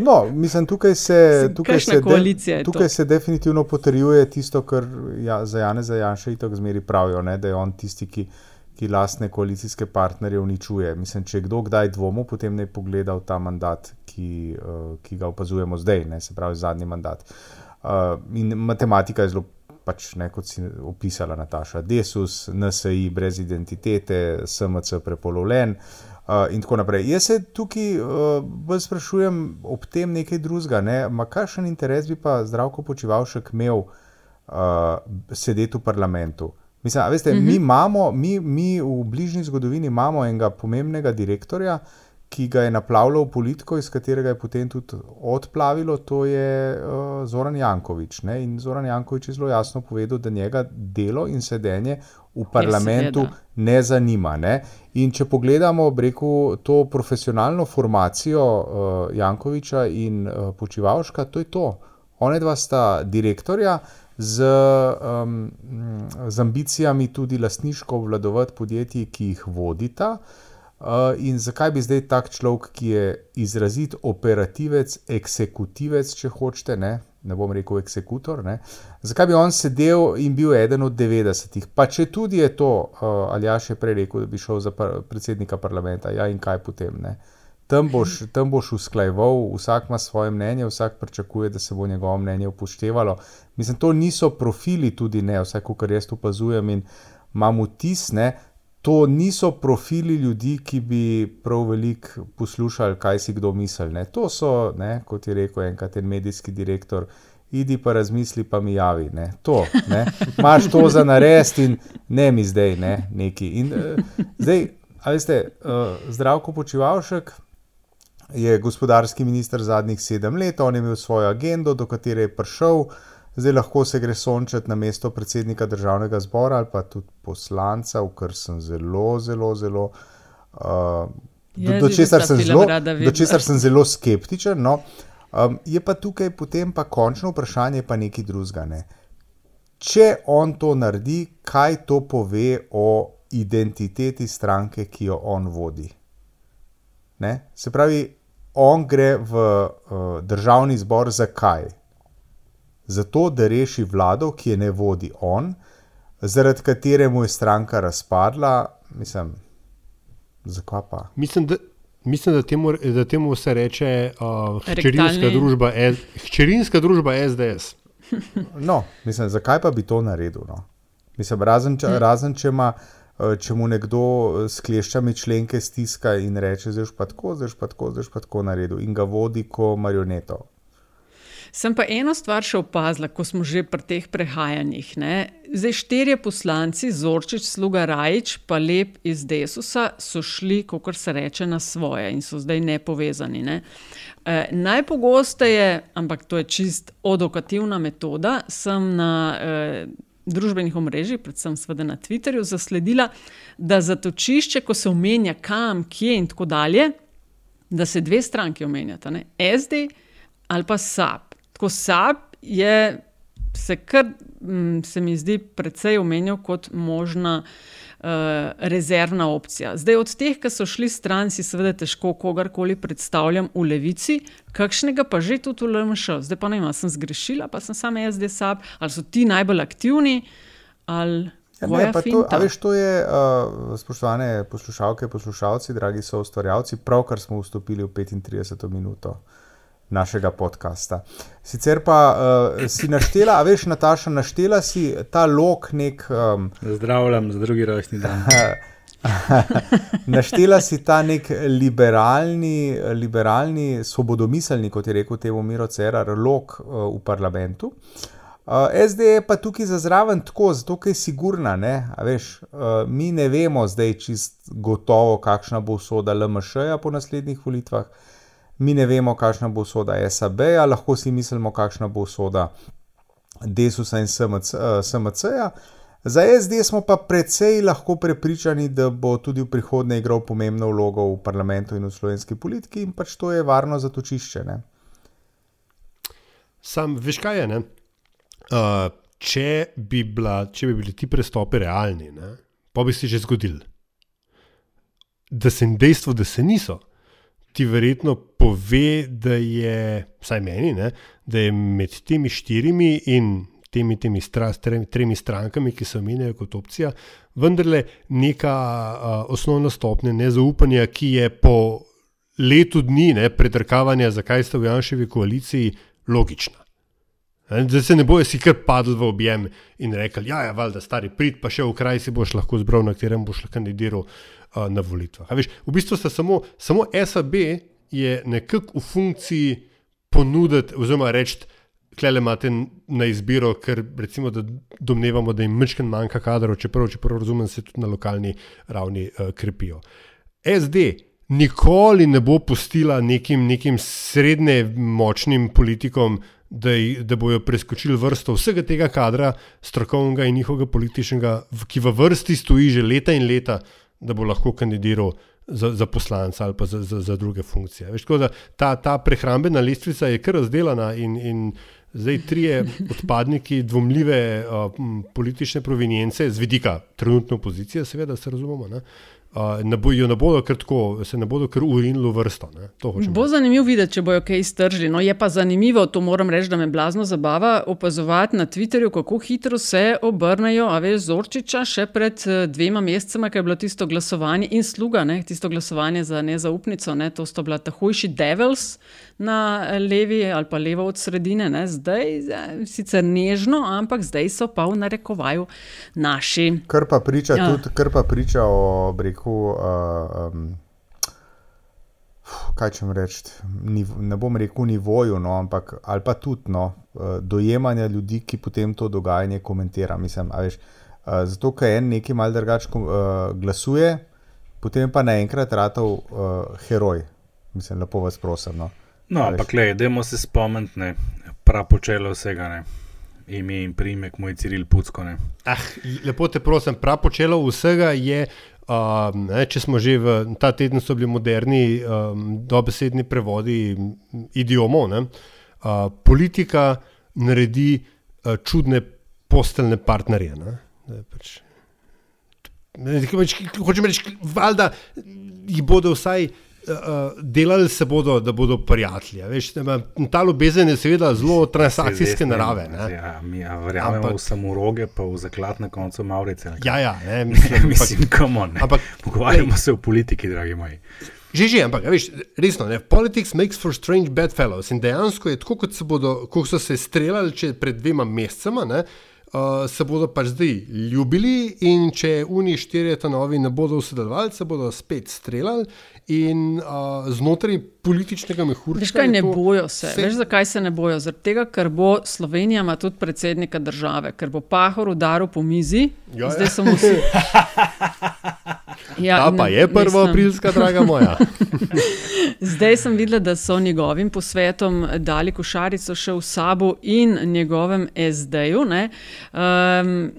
No, mislim, tukaj se, tukaj se, de, tukaj se definitivno potrjuje tisto, kar ja, za Jana Zajanša in tako zmeri pravijo, ne, da je on tisti, ki, ki lastne koalicijske partnerje uničuje. Mislim, če kdo kdaj dvomu, potem ne pogleda v ta mandat, ki, uh, ki ga opazujemo zdaj, ne, se pravi zadnji mandat. Uh, in matematika je zelo. Pač ne, kot si opisala, Nataša, Desus, NSI, brez identitete, SMC, prepolovljen. Uh, in tako naprej. Jaz se tukaj uh, sprašujem ob tem nekaj drugega. Ne? Kakšen interes bi pa zdravko počivalšek imel uh, sedeti v parlamentu? Mislim, veste, mm -hmm. mi, imamo, mi, mi v bližnji zgodovini imamo enega pomembnega direktorja, ki ga je naplavilo v politiko, iz katerega je potem tudi odplavilo, to je uh, Zoran Jankovič. Ne? In Zoran Jankovič je zelo jasno povedal, da njega delo in sedenje v parlamentu ne zanima. Ne? In če pogledamo reku, to profesionalno formacijo uh, Jankoviča in uh, Počivalška, to je to. One dva sta direktorja z, um, z ambicijami tudi lastniško obvladovati podjetji, ki jih vodita. Uh, in zakaj bi zdaj tak človek, ki je izrazit operativec, eksekutivec, če hočete, ne, ne bom rekel eksekutor, ne, zakaj bi on sedel in bil eden od 90-ih? Pa če tudi je to, uh, ali ja še prej rekel, da bi šel za par predsednika parlamenta, ja in kaj potem. Ne? Tam boš, tam boš usklajeval, vsak ima svoje mnenje, vsak pričakuje, da se bo njegovo mnenje upoštevalo. Mislim, to niso profili, tudi ne, vse, kar jaz opazujem in imam vtis, ne. To niso profili ljudi, ki bi prav veliko poslušali, kaj si kdo misli. Ne. To so, ne, kot je rekel enkrat en medijski direktor, idi pa razmisli, pa mi javi. Ne. To, ne. Maš to za narest in ne mi zdaj ne, neki. In, uh, zdaj, ali ste, uh, zdravko počivalšek je gospodarski minister zadnjih sedem let, on je imel svojo agendo, do katere je prišel. Zdaj lahko se gre sončati na mesto predsednika državnega zbora ali pa tudi poslanca, v kar sem zelo, zelo, zelo. Uh, do, do česar sem, sem zelo skeptičen. No. Um, je pa tukaj potem pa končno vprašanje, pa nekaj drugega. Ne. Če on to naredi, kaj to pove o identiteti stranke, ki jo on vodi? Ne? Se pravi, on gre v uh, državni zbor zakaj? Zato, da reši vlado, ki je ne vodi on, zaradi katere mu je stranka razpadla. Mislim, zakaj pa? Mislim, da, mislim, da, temu, da temu se reče uh, hčerinska, družba, hčerinska družba SDS. No, mislim, zakaj pa bi to naredil? No? Mislim, razen, če, razen če, ima, če mu nekdo s kleščami členke stiska in reče: Zdaj pa tako, zdaj pa tako, zdaj pa tako naredil in ga vodi kot marioneto. Sem pa eno stvar še opazila, ko smo že pri teh prehajanjih. Ne? Zdaj, štirje poslanci, Zorčič, Sluga Rajč, pa lep iz Desusa, so šli, kot se reče, na svoje in so zdaj nepovezani. Ne? E, najpogosteje, ampak to je čist odokativna metoda, sem na e, družbenih omrežjih, predvsem na Twitterju, zasledila, da zatočišče, ko se omenja kam, kje in tako dalje, da se dve stranki omenjata, ne? SD ali pa SAP Tako SAP je se kar, mm, se mi zdi, precej omenjal kot možna. Uh, rezervna opcija. Zdaj, od teh, ki so šli stran, si seveda težko kogarkoli predstavljam v levici, kakšnega pa že tudi v LMŠ. Zdaj pa ne vem, sem zgrešila, pa sem samo SD-SAP, ali so ti najbolj aktivni, ali Ja, ne, to, a veš, to je, uh, spoštovane poslušalke, poslušalci, dragi so ustvarjalci, pravkar smo vstopili v 35 minuto našega podcasta. Sicer pa uh, si naštela, a veš, Nataša, naštela si ta lok nek. Um, Zdravljam za drugi rojstni dan. naštela si ta nek liberalni, liberalni svobodomiselni, kot je rekel temu Miro Cerar, lok uh, v parlamentu. Uh, Uh, SD je pa tukaj za zraven tako, zato je sigurna. Ne? Veš, uh, mi ne vemo zdaj čist gotovo, kakšna bo usoda LMŠ-ja po naslednjih volitvah, mi ne vemo, kakšna bo usoda SAB-ja, lahko si mislimo, kakšna bo usoda Desusa in SMC, uh, SMC-ja. Za SD smo pa precej lahko prepričani, da bo tudi v prihodnje igral pomembno vlogo v parlamentu in v slovenski politiki, in pač to je varno zatočišče. Ne? Sam, veš kaj je? Ne? Uh, če, bi bila, če bi bili ti prestopi realni, ne, pa bi se že zgodili. Da se jim dejstvo, da se niso, ti verjetno pove, da je, vsaj meni, ne, da je med temi štirimi in temi, temi stra, tremi, tremi strankami, ki se omenjajo kot opcija, vendarle neka uh, osnovna stopnja nezaupanja, ki je po letu dni ne, predrkavanja, zakaj ste v Janševi koaliciji, logična. Da se ne bojo si kar padli v objem in rekli, ja, je valjda stari prid, pa še v kraj si boš lahko zbral, na katerem boš kandidiral uh, na volitvah. V bistvu sta samo, samo SAB je nekako v funkciji ponuditi, oziroma reči, klele imate na izbiro, ker recimo, da domnevamo, da jim mečken manjka kadrov, čeprav, čeprav razumem, se tudi na lokalni ravni uh, krepijo. SD nikoli ne bo pustila nekim, nekim srednje močnim politikom, da, da bojo preskočili vrsto vsega tega kadra, strokovnega in njihovega političnega, ki v vrsti stoji že leta in leta, da bo lahko kandidiral za, za poslanca ali pa za, za, za druge funkcije. Veš, da, ta, ta prehrambena lestvica je kar razdeljena in, in zdaj trije odpadniki dvomljive uh, politične provenience z vidika trenutne opozicije, seveda se razumemo. Ne? Ne bojo, ne bodo kar tako, se ne bodo kar urinili v vrsto. Bo zanimivo videti, če bojo kaj iztržili. No, je pa zanimivo, to moram reči, da me blazno zabava opazovati na Twitterju, kako hitro se obrnejo, a veš, Zorčiča še pred eh, dvema mesecema, ki je bilo tisto glasovanje in sluga, ne, tisto glasovanje za nezaupnico, ne, to sta bila tahujši devils na levi ali pa levo od sredine, ne, zdaj sicer nežno, ampak zdaj so pa v narekovaju naši. Kar pa priča, ja. tudi, kar pa priča o breku rekel, uh, um, kaj če reči, ne bom rekel nivoju, no, ampak ali pa tudi no, dojemanja ljudi, ki potem to dogajanje komentira. Mislim, veš, zato, ker en neki mal drugače uh, glasuje, potem pa naenkrat ratov uh, heroj. Mislim, lepo vas prosim. No, no ampak le, dajmo se spomniti, prav počelo vsega. Ne. Ime in primek, moj Ciril Pucko. Ah, lepo te prosim, prav počelo vsega je Um, ne, če smo že v ta teden, so bili moderni um, dobesedni prevodi idiomov. Uh, politika naredi uh, čudne posteljne partnerje. Ne? Ne, pač, ne, hočem reči, da jih bodo vsaj delali se bodo, da bodo prijatelji. Veš, ta ljubezen je seveda zelo transakcijske narave. Ja, mi ja, verjamemo ampak, v samoroge, pa v zaklad na koncu Maurice. Ja, ja, ne, mislim, mislim kamo, ampak pogovarjamo se o politiki, dragi moji. Že, že, ampak, veš, resno, ne, politics makes for strange bedfellows. In dejansko je tako, kot, bodo, kot so se streljali pred dvema mesecema, ne, uh, se bodo pač zdaj ljubili, in če oni štirje ta novi ne bodo sodelovali, se bodo spet streljali in uh, znotraj političnega mehurja. Veš, kaj ne bojo se? se? Veš, zakaj se ne bojo? Zaradi tega, ker bo Slovenija ima tudi predsednika države, ker bo pahor udaril po mizi. Ja, zdaj ja. samo vsi. Ja, Ta pa je prva aprilska, draga moja. zdaj sem videla, da so njegovim posvetom dali košarico še v sabo in njegovem SD-ju. Um,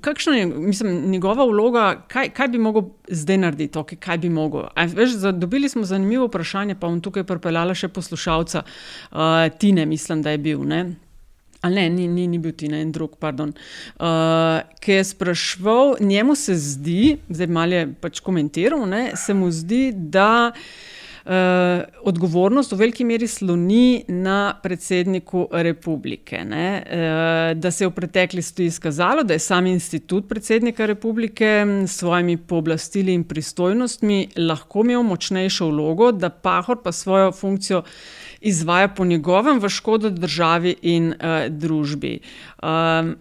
Kakšna je mislim, njegova vloga, kaj, kaj bi lahko zdaj naredil, okay, kaj bi lahko? Dobili smo zanimivo vprašanje, pa bom tukaj pripeljala še poslušalca, uh, Tine, mislim, da je bil. Ne? Ali ne, ni, ni, ni bil ti en drug, pardon. Uh, ki je sprašval, njemu se zdi, zdaj malo je pač komentiral, ne, se mu zdi, da uh, odgovornost v veliki meri sloni na predsedniku republike. Ne, uh, da se je v preteklosti izkazalo, da je sam institut predsednika republike s svojimi pooblastili in pristojnostmi lahko imel močnejšo vlogo, da Pahor pa svojo funkcijo izvaja po njegovem v škodo državi in uh, družbi. Um,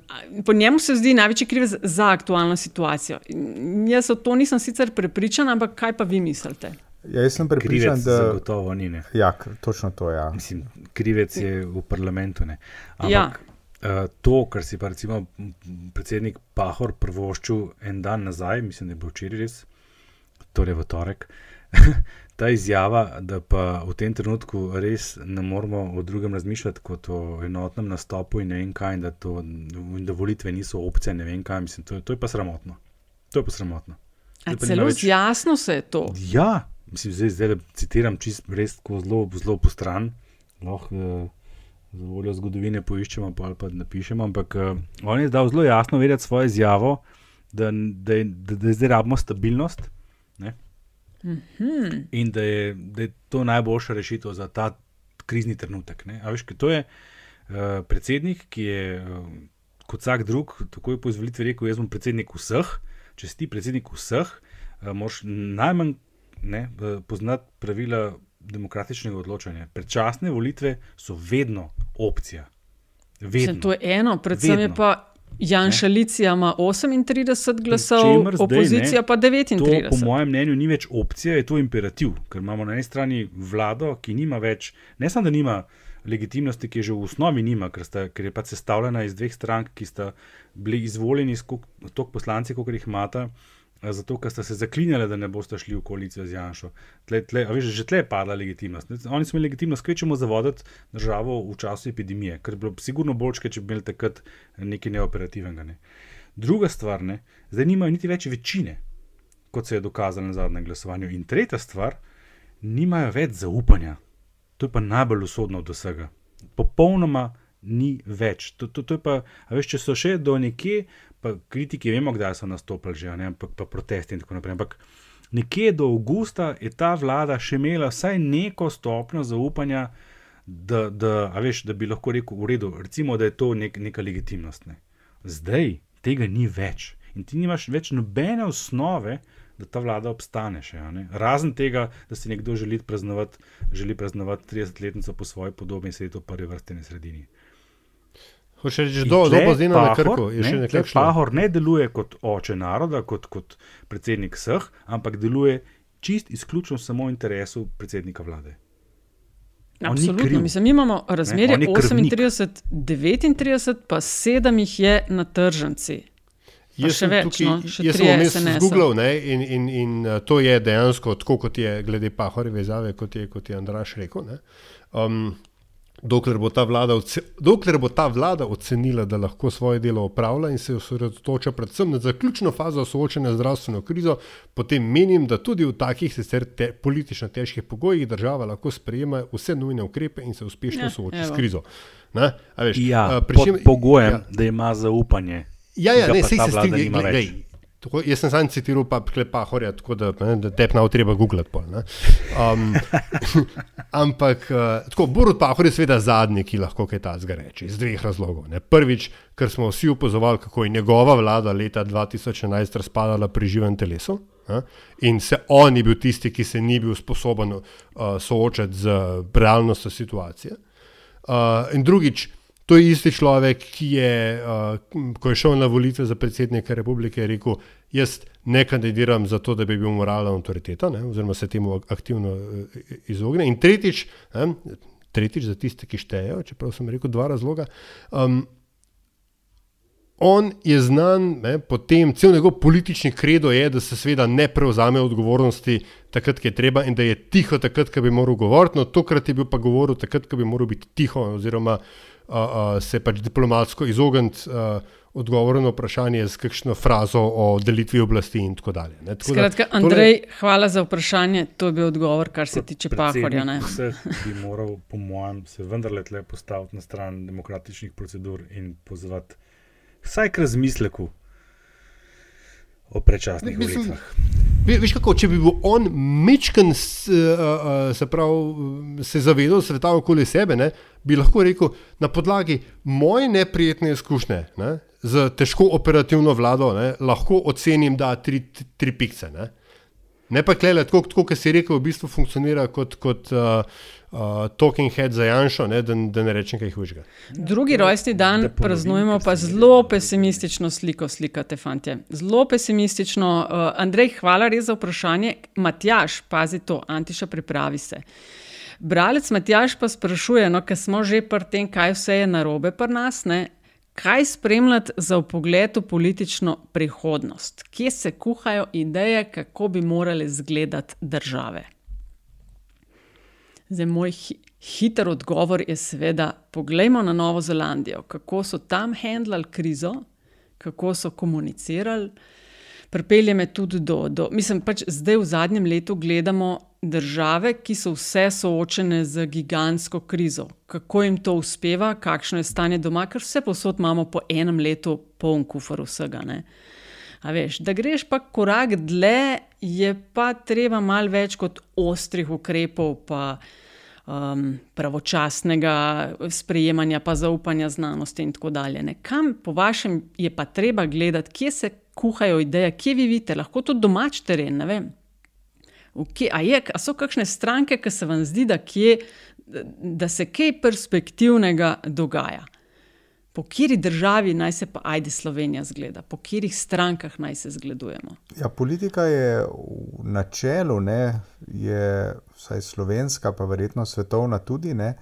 po njemu se zdi največji krivec za aktualno situacijo. Jaz o to nisem sicer prepričan, ampak kaj pa vi mislite? Ja, jaz sem prepričan, krivec da zagotovo ni. Ne. Ja, točno to je. Ja. Mislim, krivec je v parlamentu. Ne. Ampak ja. uh, to, kar si pa recimo predsednik Pahor prvoščil en dan nazaj, mislim, da je bil včeraj res, torej v torek. ta izjava, da pa v tem trenutku res ne moramo o drugem razmišljati kot o enotnem nastopu in ne vem kaj, in da, to, in da volitve niso opcije, ne vem kaj, mislim, to, to je pa sramotno. To je pa sramotno. Celo več... jasno se je to. Ja, mislim, zdaj, zdaj citiram čist res zelo, zelo po stran. Lahko uh, za voljo zgodovine poiščemo, pa ali pa napišemo. Ampak uh, on je dal zelo jasno vedeti svojo izjavo, da, da, da, da zdaj rabimo stabilnost. Ne? Mhm. In da je, da je to najboljša rešitev za ta krizni trenutek. Veš, to je uh, predsednik, ki je uh, kot vsak drug, tako je po izvolitvi rekel: Jaz sem predsednik vseh. Če si ti predsednik vseh, uh, moraš najmanj ne, uh, poznati pravila demokratičnega odločanja. Predčasne volitve so vedno opcija. Vedno. To je eno, predvsem vedno. je pa Janša Licija ima 38 glasov, zdaj, opozicija ne, pa 39. To, po mojem mnenju, ni več opcija, je to imperativ, ker imamo na eni strani vlado, ki nima več, ne samo da nima legitimnosti, ki je že v osnovi nima, ker, sta, ker je pač sestavljena iz dveh strank, ki sta bili izvoljeni, toliko poslanci, kot jih imata. Zato, ker ste se zaklinjali, da ne boste šli v koalicijo z Janšo. Tle, tle, veš, že tle je padla legitimnost. Oni smo imeli legitimnost, kaj ćemo zavoditi državo v času epidemije, ker je bilo sigurno bolj, če bi imeli takrat nekaj neoperativnega. Ne. Druga stvar, ne, zdaj nimajo niti več večine, kot se je dokazalo na zadnjem glasovanju. In tretja stvar, nimajo več zaupanja. To je pa najbolj usodno od vsega. Popolnoma ni več. To, to, to pa, veš, če so še do nekje, pa kritiki vemo, kdaj so nastopili, že, ne, ampak pa protesti in tako naprej. Ampak nekje do avgusta je ta vlada še imela vsaj neko stopnjo zaupanja, da, da, veš, da bi lahko rekel, v redu, recimo, da je to nek, neka legitimnost. Ne. Zdaj tega ni več in ti nimaš več nobene osnove. Da ta vlada obstane še. Razen tega, da si nekdo želi praznovati, želi praznovati 30-letnico po svoji podobi in sedeti v prvi vrsti na sredini. Hoče reči, da je to zdaj na krku. Pahor ne deluje kot oče naroda, kot, kot predsednik vseh, ampak deluje čist izključno samo v interesu predsednika vlade. Absolutno. Mislim, mi imamo razmerje 38-39, pa 7 jih je na tržnici. Jaz sem več, tukaj, no, jaz sem vmes zgooglal in, in, in uh, to je dejansko tako, kot je glede Pahorjeve izjave, kot je, kot je Andraš rekel. Um, Dokler bo, dokler bo ta vlada ocenila, da lahko svoje delo opravlja in se osredotoča predvsem na zaključno fazo soočanja z zdravstveno krizo, potem menim, da tudi v takih sicer te, politično težkih pogojih država lahko sprejema vse nujne ukrepe in se uspešno ja, sooči s krizo. Na, veš, ja, pod pogojem, ja. da ima zaupanje. Ja, ja, ne, se strinjam. Tako, jaz sem samo citiral, pa klepa horja, tako da, da te pa treba googlati. Pol, um, ampak, uh, tako, Borut Pahor je seveda zadnji, ki lahko kaj ta zgareči, iz dveh razlogov. Ne. Prvič, ker smo vsi upozorili, kako je njegova vlada leta 2011 razpadala pri živem telesu. Ne, in se on je bil tisti, ki se ni bil sposoben uh, soočati z realnostjo situacije. Uh, in drugič, To je isti človek, ki je, uh, ko je šel na volitve za predsednika republike, rekel: Jaz ne kandidiram za to, da bi bil moralna avtoriteta, ne, oziroma se temu aktivno uh, izogne. In tretjič, ne, tretjič za tiste, ki štejejo, čeprav sem rekel dva razloga. Um, On je znan, ne, potem cel njegov politični kredo je, da se seveda ne prevzame odgovornosti takrat, ko je treba in da je tiho takrat, ko bi moral govoriti. No, tokrat je bil pa govoril takrat, ko bi moral biti tiho, oziroma uh, se pač diplomatsko izogniti uh, odgovoru na vprašanje z kakšno frazo o delitvi oblasti in tako dalje. Ne. Tako Skratka, da, Andrej, tole... hvala za vprašanje. To je bil odgovor, kar se tiče Pahorja. Vse bi moral, po mojem, se vendarle tle postaviti na stran demokratičnih procedur in pozvati vsaj k razmisleku o prečasnih volitvah. Veš kako, če bi bil on mečken, se, pravi, se zavedal sveta okoli sebe, ne, bi lahko rekel na podlagi moje neprijetne izkušnje ne, z težko operativno vlado, ne, lahko ocenim, da tri, tri pikce. Ne. Ne pa klele, tako kot si rekel, v bistvu funkcionira kot. kot uh, uh, talking head za Janša, da, da ne rečem kaj hujšega. Drugi rojstni dan praznujemo pa zelo pesimistično sliko, slikate, fantje. Zelo pesimistično. Uh, Andrej, hvala res za vprašanje. Matjaš, pazi to, Antiša, pripravi se. Bralec Matjaš pa sprašuje, no, ker smo že pri tem, kaj vse je narobe pri nas. Ne? Kaj spremljati za pogled v politično prihodnost? Kje se kuhajo ideje, kako bi morale izgledati države? Zdaj, moj hi hiter odgovor je, seveda, poglejmo na Novo Zelandijo, kako so tam handlali krizo, kako so komunicirali. Pripelje me tudi do, do mislim, pač zdaj v zadnjem letu gledamo države, ki so vse soočene z gigantsko krizo. Kako jim to uspeva, kakšno je stanje doma, ker vse posod imamo po enem letu poln kufr vsega. Veš, da greš pa korak dlje, je pa treba malo več kot ostrih ukrepov, pa um, pravočasnega sprejemanja, pa zaupanja znanosti in tako dalje. Ne. Kam po vašem je pa treba gledati, kje se kuhajo ideje, kje vi vidite, lahko tudi domač teren. Kje, a, je, a so kakšne stranke, ki se vam zdi, da, kje, da se kaj perspektivnega dogaja? po kateri državi naj se pa ajde Slovenija zgleda, po katerih strankah naj se zgledujemo. Ja, politika je v načelu, ne, je vsaj slovenska, pa verjetno svetovna tudi, ne,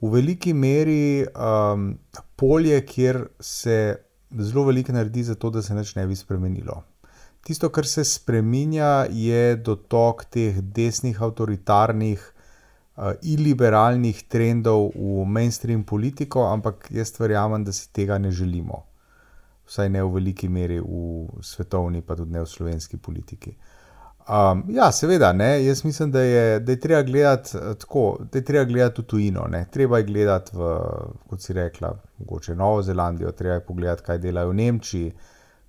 v veliki meri um, polje, kjer se zelo veliko naredi za to, da se nič ne bi spremenilo. Tisto, kar se spremenja, je dotok teh desnih, avtoritarnih, uh, iliberalnih trendov v mainstream politiko, ampak jaz verjamem, da si tega ne želimo. Vsaj ne v veliki meri v svetovni, pa tudi ne v slovenski politiki. Um, ja, seveda, ne, jaz mislim, da je, da je treba gledati tako, da je treba gledati v tujino. Ne. Treba je gledati, v, kot si rekla, mogoče Novo Zelandijo, treba je pogledati, kaj delajo v Nemčiji,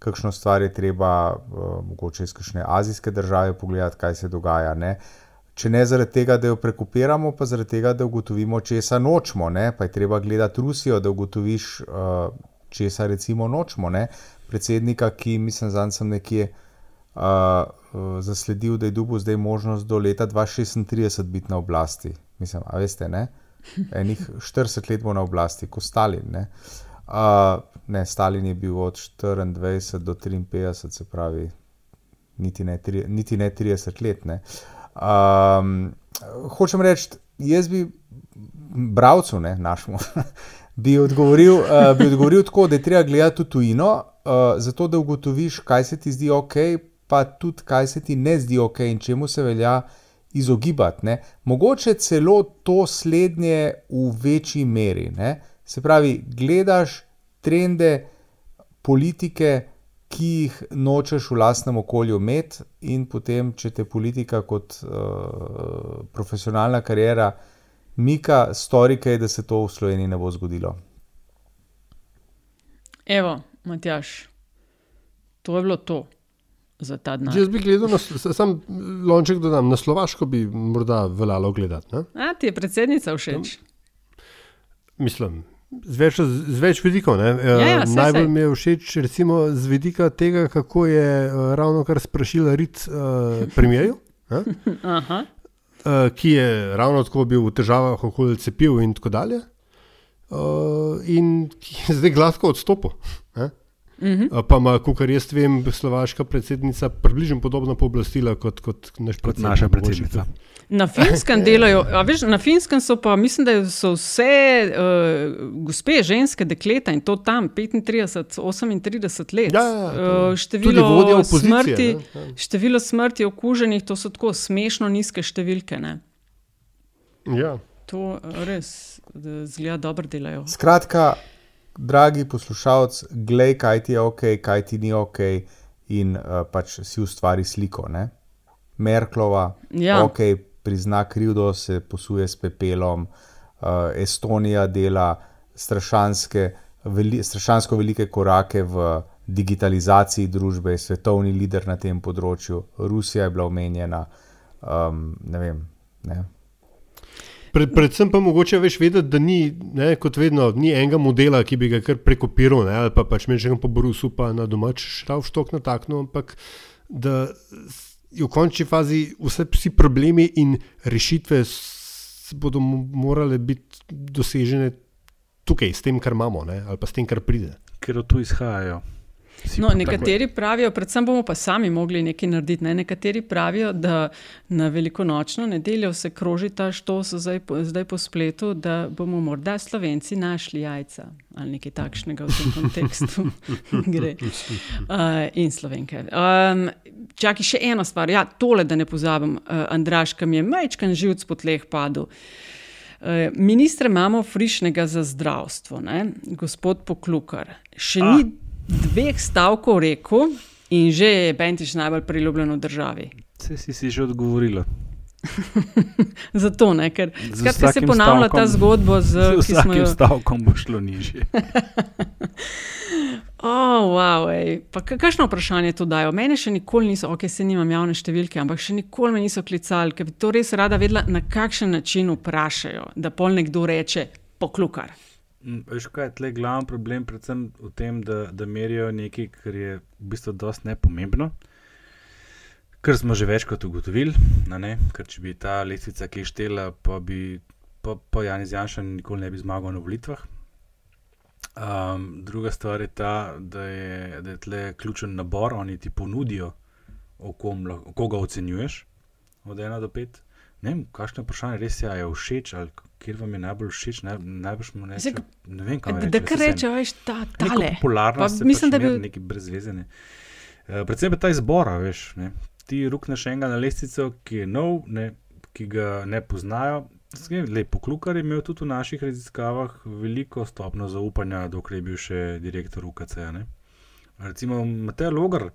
kakšno stvar je treba, uh, mogoče iz kakšne azijske države, pogledati, kaj se dogaja. Ne. Uh, Če ne zaradi tega, da jo prekopiramo, pa zaradi tega, da ugotovimo, česa nočemo. Ne? Pa je treba gledati Rusijo, da ugotoviš, uh, česa recimo nočemo. Ne? Predsednika, ki mislim, da sem nekje uh, uh, zasledil, da je dubu zdaj možnost do leta 2036 biti na oblasti. Mislim, a veste, ne? Enih 40 let bo na oblasti, kot Stalin. Ne? Uh, ne, Stalin je bil od 24 do 53, se pravi, niti ne, tri, niti ne 30 let. Ne? Um, hočem reči, jaz bi bravcu, ne našemu, bi, odgovoril, uh, bi odgovoril tako, da je treba gledati v tujino, uh, zato da ugotoviš, kaj se ti zdi ok, pa tudi kaj se ti ne zdi ok in čemu se velja izogibati. Ne? Mogoče celo to slednje v večji meri. Ne? Se pravi, gledaš trende politike ki jih nočeš v lastnem okolju imeti, in potem, če te politika kot uh, profesionalna karijera mika, stori kaj, da se to v Sloveniji ne bo zgodilo. Evo, Matjaš, to je bilo to. Jaz bi gledal, na, sam lonček dodam, na Slovaško bi morda veljalo gledati. A ti je predsednica všeč? Mislim, z več, z več vidikov. Ja, ja, uh, najbolj mi je všeč, recimo, z vidika tega, kako je uh, ravno kar sprašila Rit uh, premijeju. uh, ki je ravno tako bil v težavah okoli cepiv in tako dalje, uh, in ki je zdaj gladko odstopil. Eh? Uh -huh. Pa ima, kar jaz vem, slovaška predsednica približno podobno pooblastila kot, kot, kot naša predsednica. Na finskem delajo, veš, na finskem so pa, mislim, da so vse uh, gospe, ženske, dekleta in to tam 35, 38 let. Ja, ja, uh, število, smrti, ja. število smrti okuženih, to so tako smešno nizke številke. Ne? Ja. To res da zgleda dobro delajo. Skratka, dragi poslušalec, glej, kaj ti je ok, kaj ti ni ok, in uh, pač si ustvari sliko. Ne? Merklova, Ja. ok, prizna krivdo, se posuje s pepelom, uh, Estonija dela strašanske, veli, strašansko velike korake v digitalizaciji družbe, je svetovni lider na tem področju, Rusija je bila omenjena. Um, ne vem. Ne? Pred, predvsem pa mogoče veš vedeti, da ni, ne, kot vedno, ni enega modela, ki bi ga kar prekopiral, ne, ali pa pač mečem po Brusu, pa na domač štavštok nataknil, ampak da v končni fazi vse, vsi problemi in rešitve bodo mo- morale biti dosežene tukaj, s tem, kar imamo, ne, ali pa s tem, kar pride. Ker od tu izhajajo. Vsi No, nekateri pravijo, predvsem bomo pa sami mogli nekaj narediti. Ne? Nekateri pravijo, da na velikonočno nedeljo se kroži ta štos zdaj, po- zdaj po spletu, da bomo morda Slovenci našli jajca ali nekaj takšnega v tem kontekstu. Gre. Uh, in slovenke. Um, čakaj, še ena stvar. Ja, tole, da ne pozabim, uh, Andraš, ki mi je majčkan živc po tleh padel. Uh, Ministra imamo frišnega za zdravstvo, ne? gospod Poklukar. Še A. ni dveh stavkov rekel in že je Bentiš najbolj priljubljen v državi. Vse si si že odgovorila. Zato ne, ker skratka, se ponavlja ta stavkom- zgodba, z, z vsakim jo. stavkom bo šlo nižje. Oh, wow, ej. pa ka- kakšno vprašanje to dajo? Mene še nikoli niso, ok, se nimam javne številke, ampak še nikoli me niso klicali, ker bi to res rada vedela, na kakšen način vprašajo, da pol nekdo reče poklukar. Veš, kaj je tle glavni problem, predvsem v tem, da, da merijo nekaj, kar je v bistvu dosti nepomembno. Kar smo že večkrat ugotovili, a ne? ker če bi ta lestvica kaj štela, pa bi pa, pa Janis Janša nikoli ne bi zmagal na volitvah. Um, druga stvar je ta, da je, da je tle ključen nabor, oni ti ponudijo, koga ocenjuješ, od 1 do 5. Ne vem, kakšno vprašanje res je, a je všeč ali kjer vam je najbolj všeč, naj, najbrž mu ne Zdaj, reče. Ne vem, kaj Da, da kar reče, veš, ta tale. Popularnost, Pa mislim, da bi bi... nekaj brezvezene. Uh, predvsem pa ta izbor, a veš. Ne? Ti rukneš enega na lestvico, ki je nov, ne, ki ga ne poznajo. Lepo, Klukar je imel tudi v naših raziskavah veliko stopno zaupanja, dokler je bil še direktor UKC. -ja, Recimo Matej Logar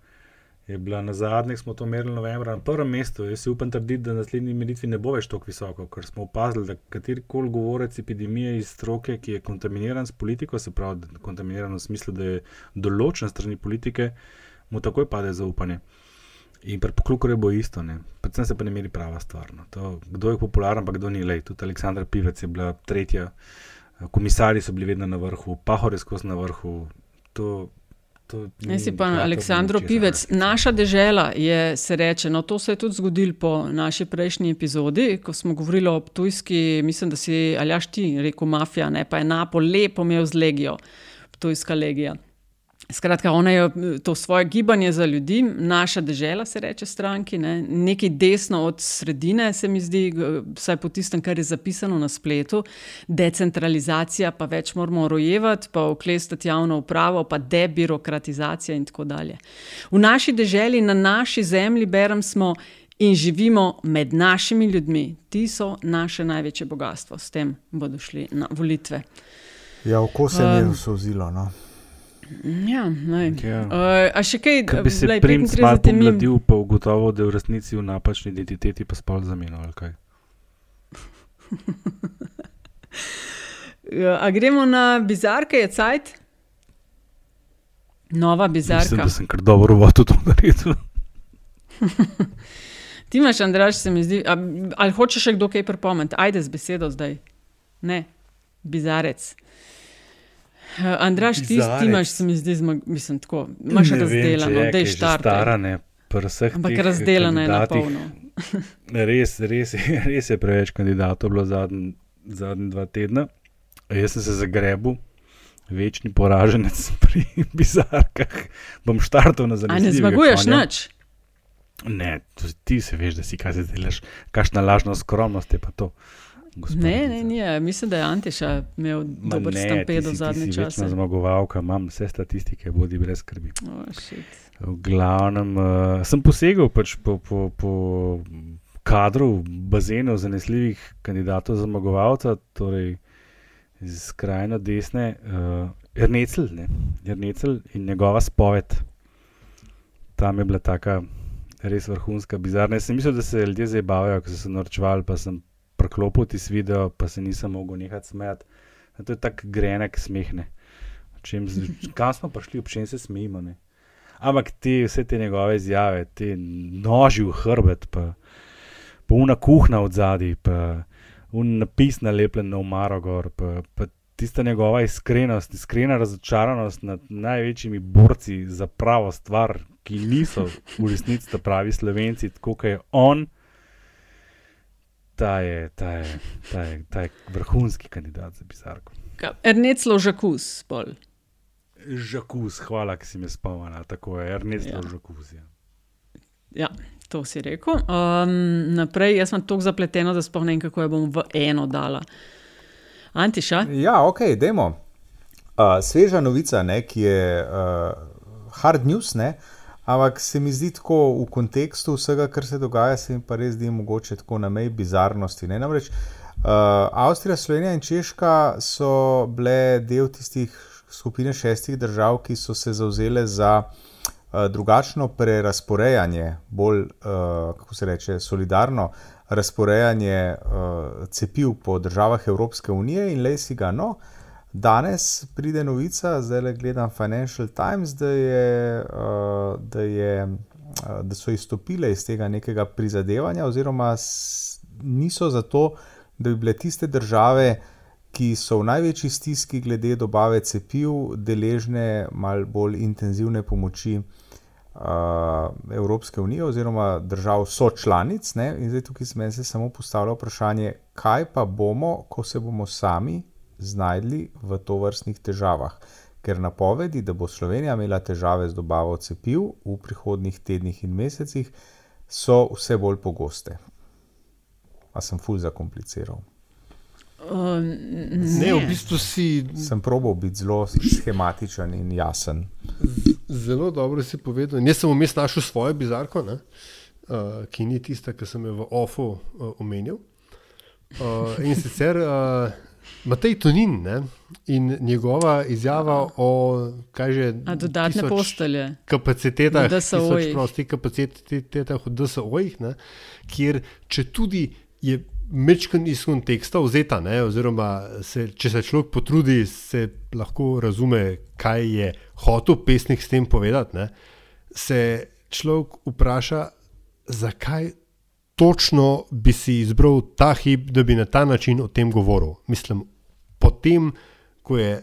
je bila na zadnjih, smo to merili novembra, na prvem mestu. Jaz si upam trditi, da na naslednji meritvi ne bo več tako visoko, ker smo opazili, da katerikoli govorec epidemije iz stroke, ki je kontaminiran s politiko, se pravi, da- kontaminiran v smislu, da je določen strani politike, mu takoj pade zaupanje. In pri poklukarju bo isto, ne. predvsem se pa ne meri prava stvar. No. To, kdo je popularen, pa kdo ni. Lej, tudi Aleksandra Pivec je bila tretja, komisarji so bili vedno na vrhu, Pahor je skozi na vrhu. To, Jaz si pa Aleksandro Pivec, naša dežela je, se reče, no to se je tudi zgodilo po naši prejšnji epizodi, ko smo govorili o Ptujski, mislim, da si Aljaš ti rekel mafija, ne pa je Napo lepo imel z legijo, Ptujska legija. Skratka, ona je to svoje gibanje za ljudi, naša dežela, se reče stranki, ne? nekaj desno od sredine, se mi zdi, vsaj po tistem, kar je zapisano na spletu, decentralizacija, pa več moramo rojevati, pa oklestati javno upravo, pa debirokratizacija in tako dalje. V naši deželi, na naši zemlji, berem smo in živimo med našimi ljudmi. Ti so naše največje bogatstvo, s tem bodo šli na volitve. Ja, oko se mi je Um, usozilo. No. Ja. Ja. Uh, a še kaj, Ko bi se glej, princ malo 35 mim- pomladil, pa ugotovil, da je v resnici v napačni identiteti pa spol zamenjal. ali kaj? Ja, A gremo na bizarke, je cajt? Nova bizarka. Mislim, da sem kar dobro vodil to naredil. Ti imaš, Andraš, se mi zdi, a, ali hočeš še kdo kaj pripomniti? Ajde z besedo zdaj. Ne, bizarec. Uh, Andraš, ti, ti imaš, se mi zdi, zmag, mislim, tako, imaš Ne vem, če razdeljeno, je, da ker je že štart. Stara, ne, pri vseh Ampak teh razdeljena je na polno. Res, res, res je preveč kandidatov bilo zadnji, zadnji dva tedna. Jaz sem se zagrebil, večni poraženec pri bizarkah. Bom štartal na A ne zmaguješ konja. nič? Ne, ti se veš, da si kaj se delaš, kakšna lažna skromnost je pa to. Ne, ne, ne, mislim, da je Antiša imel Ma dober ne, stampedo zadnje ti si večna čase. zmagovalka, imam vse statistike, bodi brez skrbi. Oh, v glavnem uh, sem posegel pač po, po, po kadrov, bazenu zanesljivih kandidatov za zmagovalca, torej iz skrajno desne, uh, Ernecel, ne, Ernecel in njegova spoved. Tam je bila taka res vrhunska, bizarna. Jaz sem mislil, da se ljudje zabavajo, ko so se norčvali, pa sem preklopil ti video, pa se nisem mogel nehati smejati. To je tako grenek smehne. Kam smo prišli, ob čem se smejimo. Ne? Ampak te, vse te njegove izjave, te noži v hrbet, pa polna kuhna od zadaj, pa un napis nalepljen na umarogor, pa, pa tista njegova iskrenost, iskrena razočaranost nad največjimi borci za pravo stvar, ki niso v resnici pravi slovenci, tako kot je on. Ta je, ta, je, ta, je, ta je vrhunski kandidat za bizarko. Erneclo žakus, pol. Žakus, hvala, ki si me spomnil. Tako je, Erneclo ja. žakus. Ja. ja, to si rekel. Um, naprej, jaz sem tako zapleteno, da spomnim, kako jo bom v eno dala. Antiša? Ja, ok, demo. Uh, sveža novica, ne, ki je uh, hard news, ne, ampak se mi zdi tako v kontekstu vsega, kar se dogaja, se mi pa res zdi mogoče tako na meji bizarnosti. Ne. Namreč uh, Avstrija, Slovenija in Češka so bile del tistih skupine šestih držav, ki so se zauzele za uh, drugačno prerasporejanje, bolj, uh, kako se reče, solidarno razporejanje uh, cepiv po državah Evropske unije in le si ga. No, danes pride novica, zdaj le gledam Financial Times, da, je, uh, da, je, uh, da so izstopile iz tega nekega prizadevanja, oziroma niso zato, da bi bile tiste države. Ki so v največji stiski glede dobave cepiv, deležne malo bolj intenzivne pomoči uh, Evropske unije oziroma držav sočlanic. Ne? In zdaj tukaj se samo postavlja vprašanje, kaj pa bomo, ko se bomo sami znašli v to vrstnih težavah. Ker napovedi, da bo Slovenija imela težave z dobavo cepiv v prihodnih tednih in mesecih, so vse bolj pogoste. A sem fulj zakompliciral. Um, ne. ne, v bistvu si. Sem probal biti zelo schematičen in jasen. Zelo dobro si povedal. Jaz sem vmes našel svojo bizarko, uh, ki ni tista, ki sem jo v OFO uh, omenil. Uh, in sicer uh, Matej Tonin ne? in njegova izjava o že, dodatne postelje. Kapacitetah, prostih kapacitetah v DSO-jih, kjer če tudi je mečken iz konteksta vzeta, ne, oziroma se, če se človek potrudi, se lahko razume, kaj je hotel pesnik s tem povedati. Ne, se človek vpraša, zakaj točno bi si izbral ta hip, da bi na ta način o tem govoril. Mislim, potem, ko je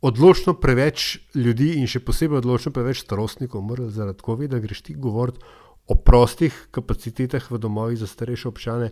odločno preveč ljudi in še posebej odločno preveč starostnikov, umrlo zaradi COVID-a, greš ti govoriti o prostih kapacitetah v domovih za starejše občane.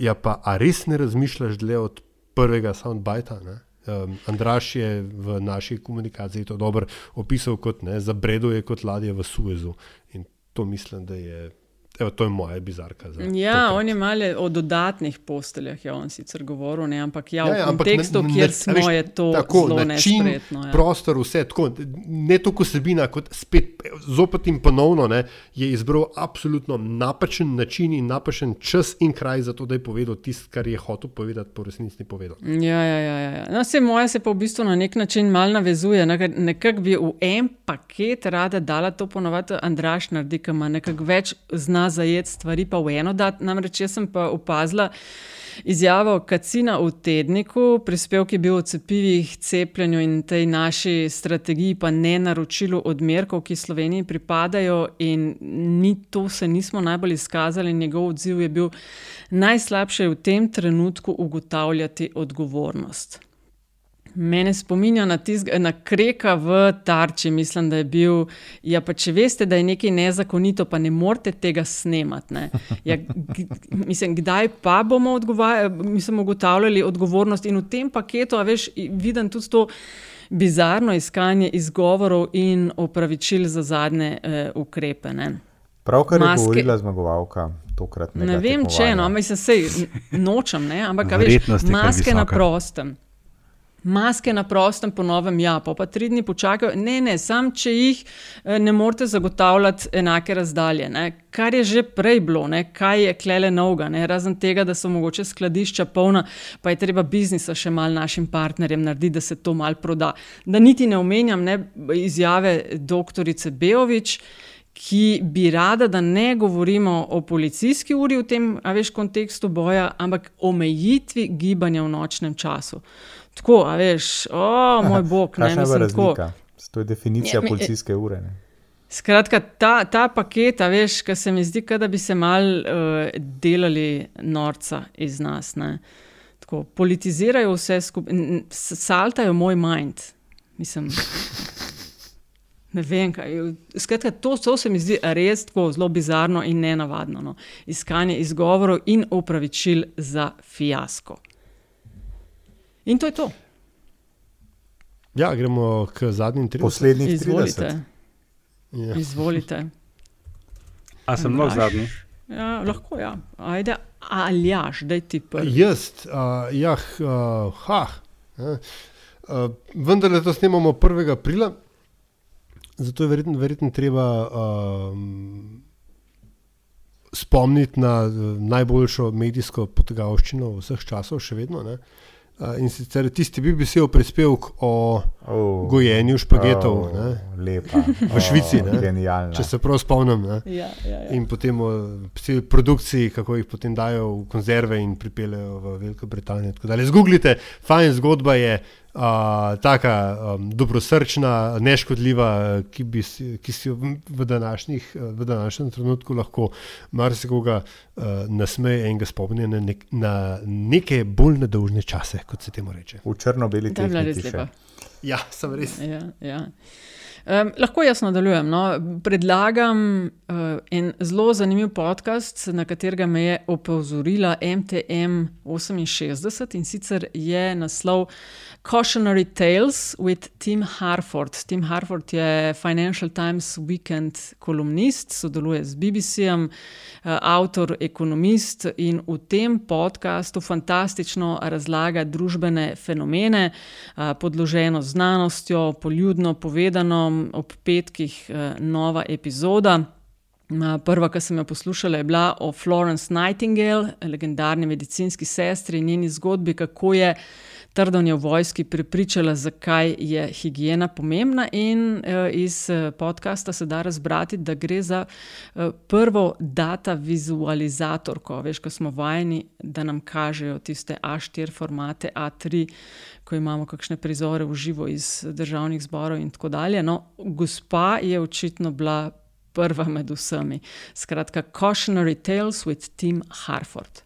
Ja, pa a res ne razmišljaš dlje od prvega soundbita? Um, Andraš je v naši komunikaciji to dobro opisal kot ne, za bredo je kot ladje v Suezu. In to mislim, da je Evo, to je moja bizarka. Ja, tokrat. on je malo o dodatnih posteljah, ja, on sicer govoril, ne, ampak ja, v ja, ja, kontekstu, ne, ne, kjer smo, veš, je to tako, zelo način, ja. prostor, vse tako. Ne toliko sebina, kot spet, zopet in ponovno, ne, je izbral absolutno napačen način in napačen čas in kraj za to, da je povedal tisto, kar je hotel povedati, po resnici povedal. Ja, ja, ja, ja. No, se moja se pa v bistvu na nek način mal navezuje. Nekako bi v en paket rada dala to ponovati, Andraš naredi, ki ima nekako več znanja zajeti stvari pa v eno dat. Namreč jaz sem pa opazila izjavo Kacina v tedniku, prispevek je bil o cepivih, cepljenju in tej naši strategiji, pa ne naročilu odmerkov, ki Sloveniji pripadajo, in ni to se nismo najbolj izkazali. Njegov odziv je bil najslabše v tem trenutku ugotavljati odgovornost. Mene spominja na, na kreka v tarči, mislim, da je bil. Ja, pa če veste, da je nekaj nezakonito, pa ne morete tega snemati. Ja, mislim, kdaj pa bomo mislim, ugotavljali odgovornost in v tem paketu, a veš, vidim tudi to bizarno iskanje izgovorov in opravičil za zadnje eh, ukrepe. Ne. Pravkar je govorila zmagovalka. Ne vem, če no, mislim, se nočem, ne, ampak veš, maske na prostem Maske na prostem, ponovem, ja, pa, pa tri dni počakajo. Ne, ne, sam če jih eh, ne morete zagotavljati enake razdalje. Ne. Kar je že prej bilo, ne, kaj je klele novega, razen tega, da so mogoče skladišča polna, pa je treba biznisa še mal našim partnerjem narediti, da se to mal proda. Da niti ne omenjam ne, izjave doktorice Beovič ki bi rada, da ne govorimo o policijski uri v tem, veš, kontekstu boja, ampak o omejitvi gibanja v nočnem času. Tako, a veš, o moj bog, ne mislim tako. To je definicija ja, policijske ure. Ne? Skratka, ta, ta paket, veš, ki se mi zdi, da bi se mal uh, delali norca iz nas. Tako, politizirajo vse skupaj, saltajo moj mind. Mislim. Ne vem, kaj. Skratka, to, to se mi zdi res tako zelo bizarno in nenavadno. No. Iskanje izgovorov in opravičil za fiasko. In to je to. Ja, gremo k zadnjim trem. Poslednjih Izvolite. Ja. Izvolite. A sem lahko zadnji? Ja, lahko, ja. Ajde, ali jaš, da ti prvi. Jaz, uh, ja, uh, ha. Uh, vendar le to snemamo 1. aprila. Zato je verjetno, verjetno treba um, spomniti na uh, najboljšo medijsko potegavščino vseh časov, še vedno. Ne? Uh, in sicer tisti BBC prispevek o oh, gojenju špagetov oh, lepa, v Švici. Oh, če se prav spomnim. Ja, ja, ja. In potem o produkciji, kako jih potem dajo v konzerve in pripeljejo v Veliko Britanijo. Zgooglite, fajn zgodba je tako um, dobrosrčna, neškodljiva, ki, bi, ki si v, v današnjem trenutku lahko marsikoga uh, nasmeje in ga spomni na, nek, na neke bolj nedolžne čase, kot se temu reče. V črno-beli tehniki. Ja, sem res. Ja, ja. Um, lahko jaz nadaljujem. No. Predlagam uh, en zelo zanimiv podcast, na katerega me je opozorila MTM 68 in sicer je naslov Cautionary Tales with Tim Harford. Tim Harford je Financial Times Weekend kolumnist, sodeluje z BBC-jem, uh, avtor, ekonomist in v tem podkastu fantastično razlaga družbene fenomene, uh, podloženo znanostjo, poljudno povedano ob petkih uh, nova epizoda. Prva, ki sem jo poslušala, je bila o Florence Nightingale, legendarni medicinski sestri in njeni zgodbi, kako je trdanje v vojski prepričala, zakaj je higiena pomembna. In uh, iz uh, podcasta se da razbrati, da gre za uh, prvo data vizualizatorko. Veš, ko smo vajeni, da nam kažejo tiste A4 formate, A3, ko imamo kakšne prizore v živo iz državnih zborov in tako dalje. No, gospa je očitno bila. Prva med vsemi. Skratka, Cautionary Tales with Tim Harford.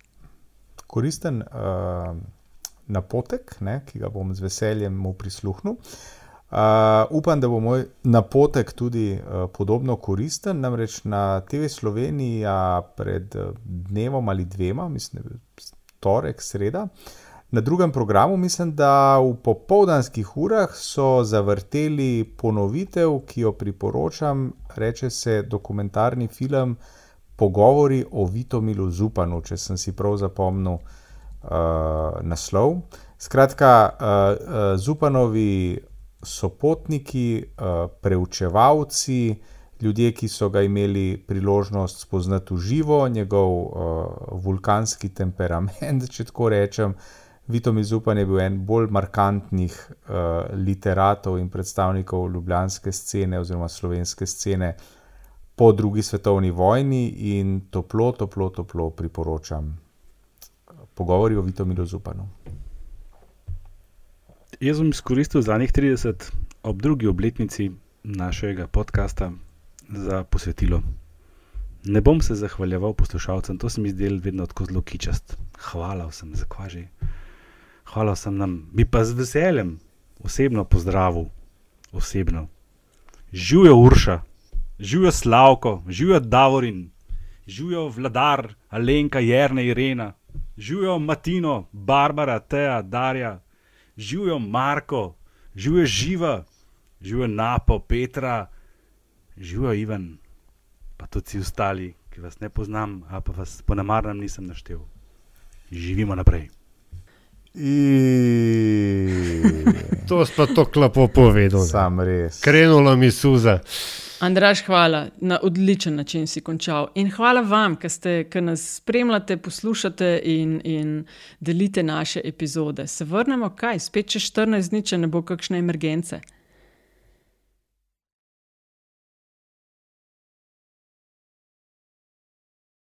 Koristen uh, napotek, ne, ki ga bom z veseljem mu prisluhnil. Uh, upam, da bo moj napotek tudi uh, podobno koristen. Namreč na TV Slovenija pred dnevom ali dvema, mislim, torek, sreda, na drugem programu, mislim, da v popoldanskih urah so zavrteli ponovitev, ki jo priporočam, reče se dokumentarni film Pogovori o Vitomilu Zupanu, če sem si prav zapomnil uh, naslov. Skratka, uh, Zupanovi sopotniki, uh, preučevalci, ljudje, ki so ga imeli priložnost spoznati v živo, njegov uh, vulkanski temperament, če tako rečem. Vitomi Zupan je bil en bolj markantnih uh, literatov in predstavnikov ljubljanske scene oziroma slovenske scene po drugi svetovni vojni in toplo, toplo, toplo priporočam pogovori o Vitomilu Zupanu. Jaz bom izkoristil zadnjih 30 ob drugi obletnici našega podcasta za posvetilo. Ne bom se zahvaljeval poslušalcem, to se mi zdi vedno tako zelo kičast. Hvala vsem za kvaži. Hvala vsem nam, bi pa z veseljem osebno pozdravil, osebno. Živijo Urša, živijo Slavko, živijo Davorin, živijo Vladar, Alenka, Jrna, Irena, živijo Matino, Barbara, Teja, Darja, živijo Marko, živijo Živa, živijo Napo, Petra, živijo Ivan, pa tudi vsi ostali, ki vas ne poznam, a pa vas po namarnem nisem naštel. Živimo naprej. To si pa tako lepo povedal. ne. Sam res. Krenula mi suza. Andraš, hvala, na odličen način si končal. In hvala vam, ki nas spremljate, poslušate in, in delite naše epizode. Se vrnemo kaj, spet čez 14 dni, če ne bo kakšne emergence.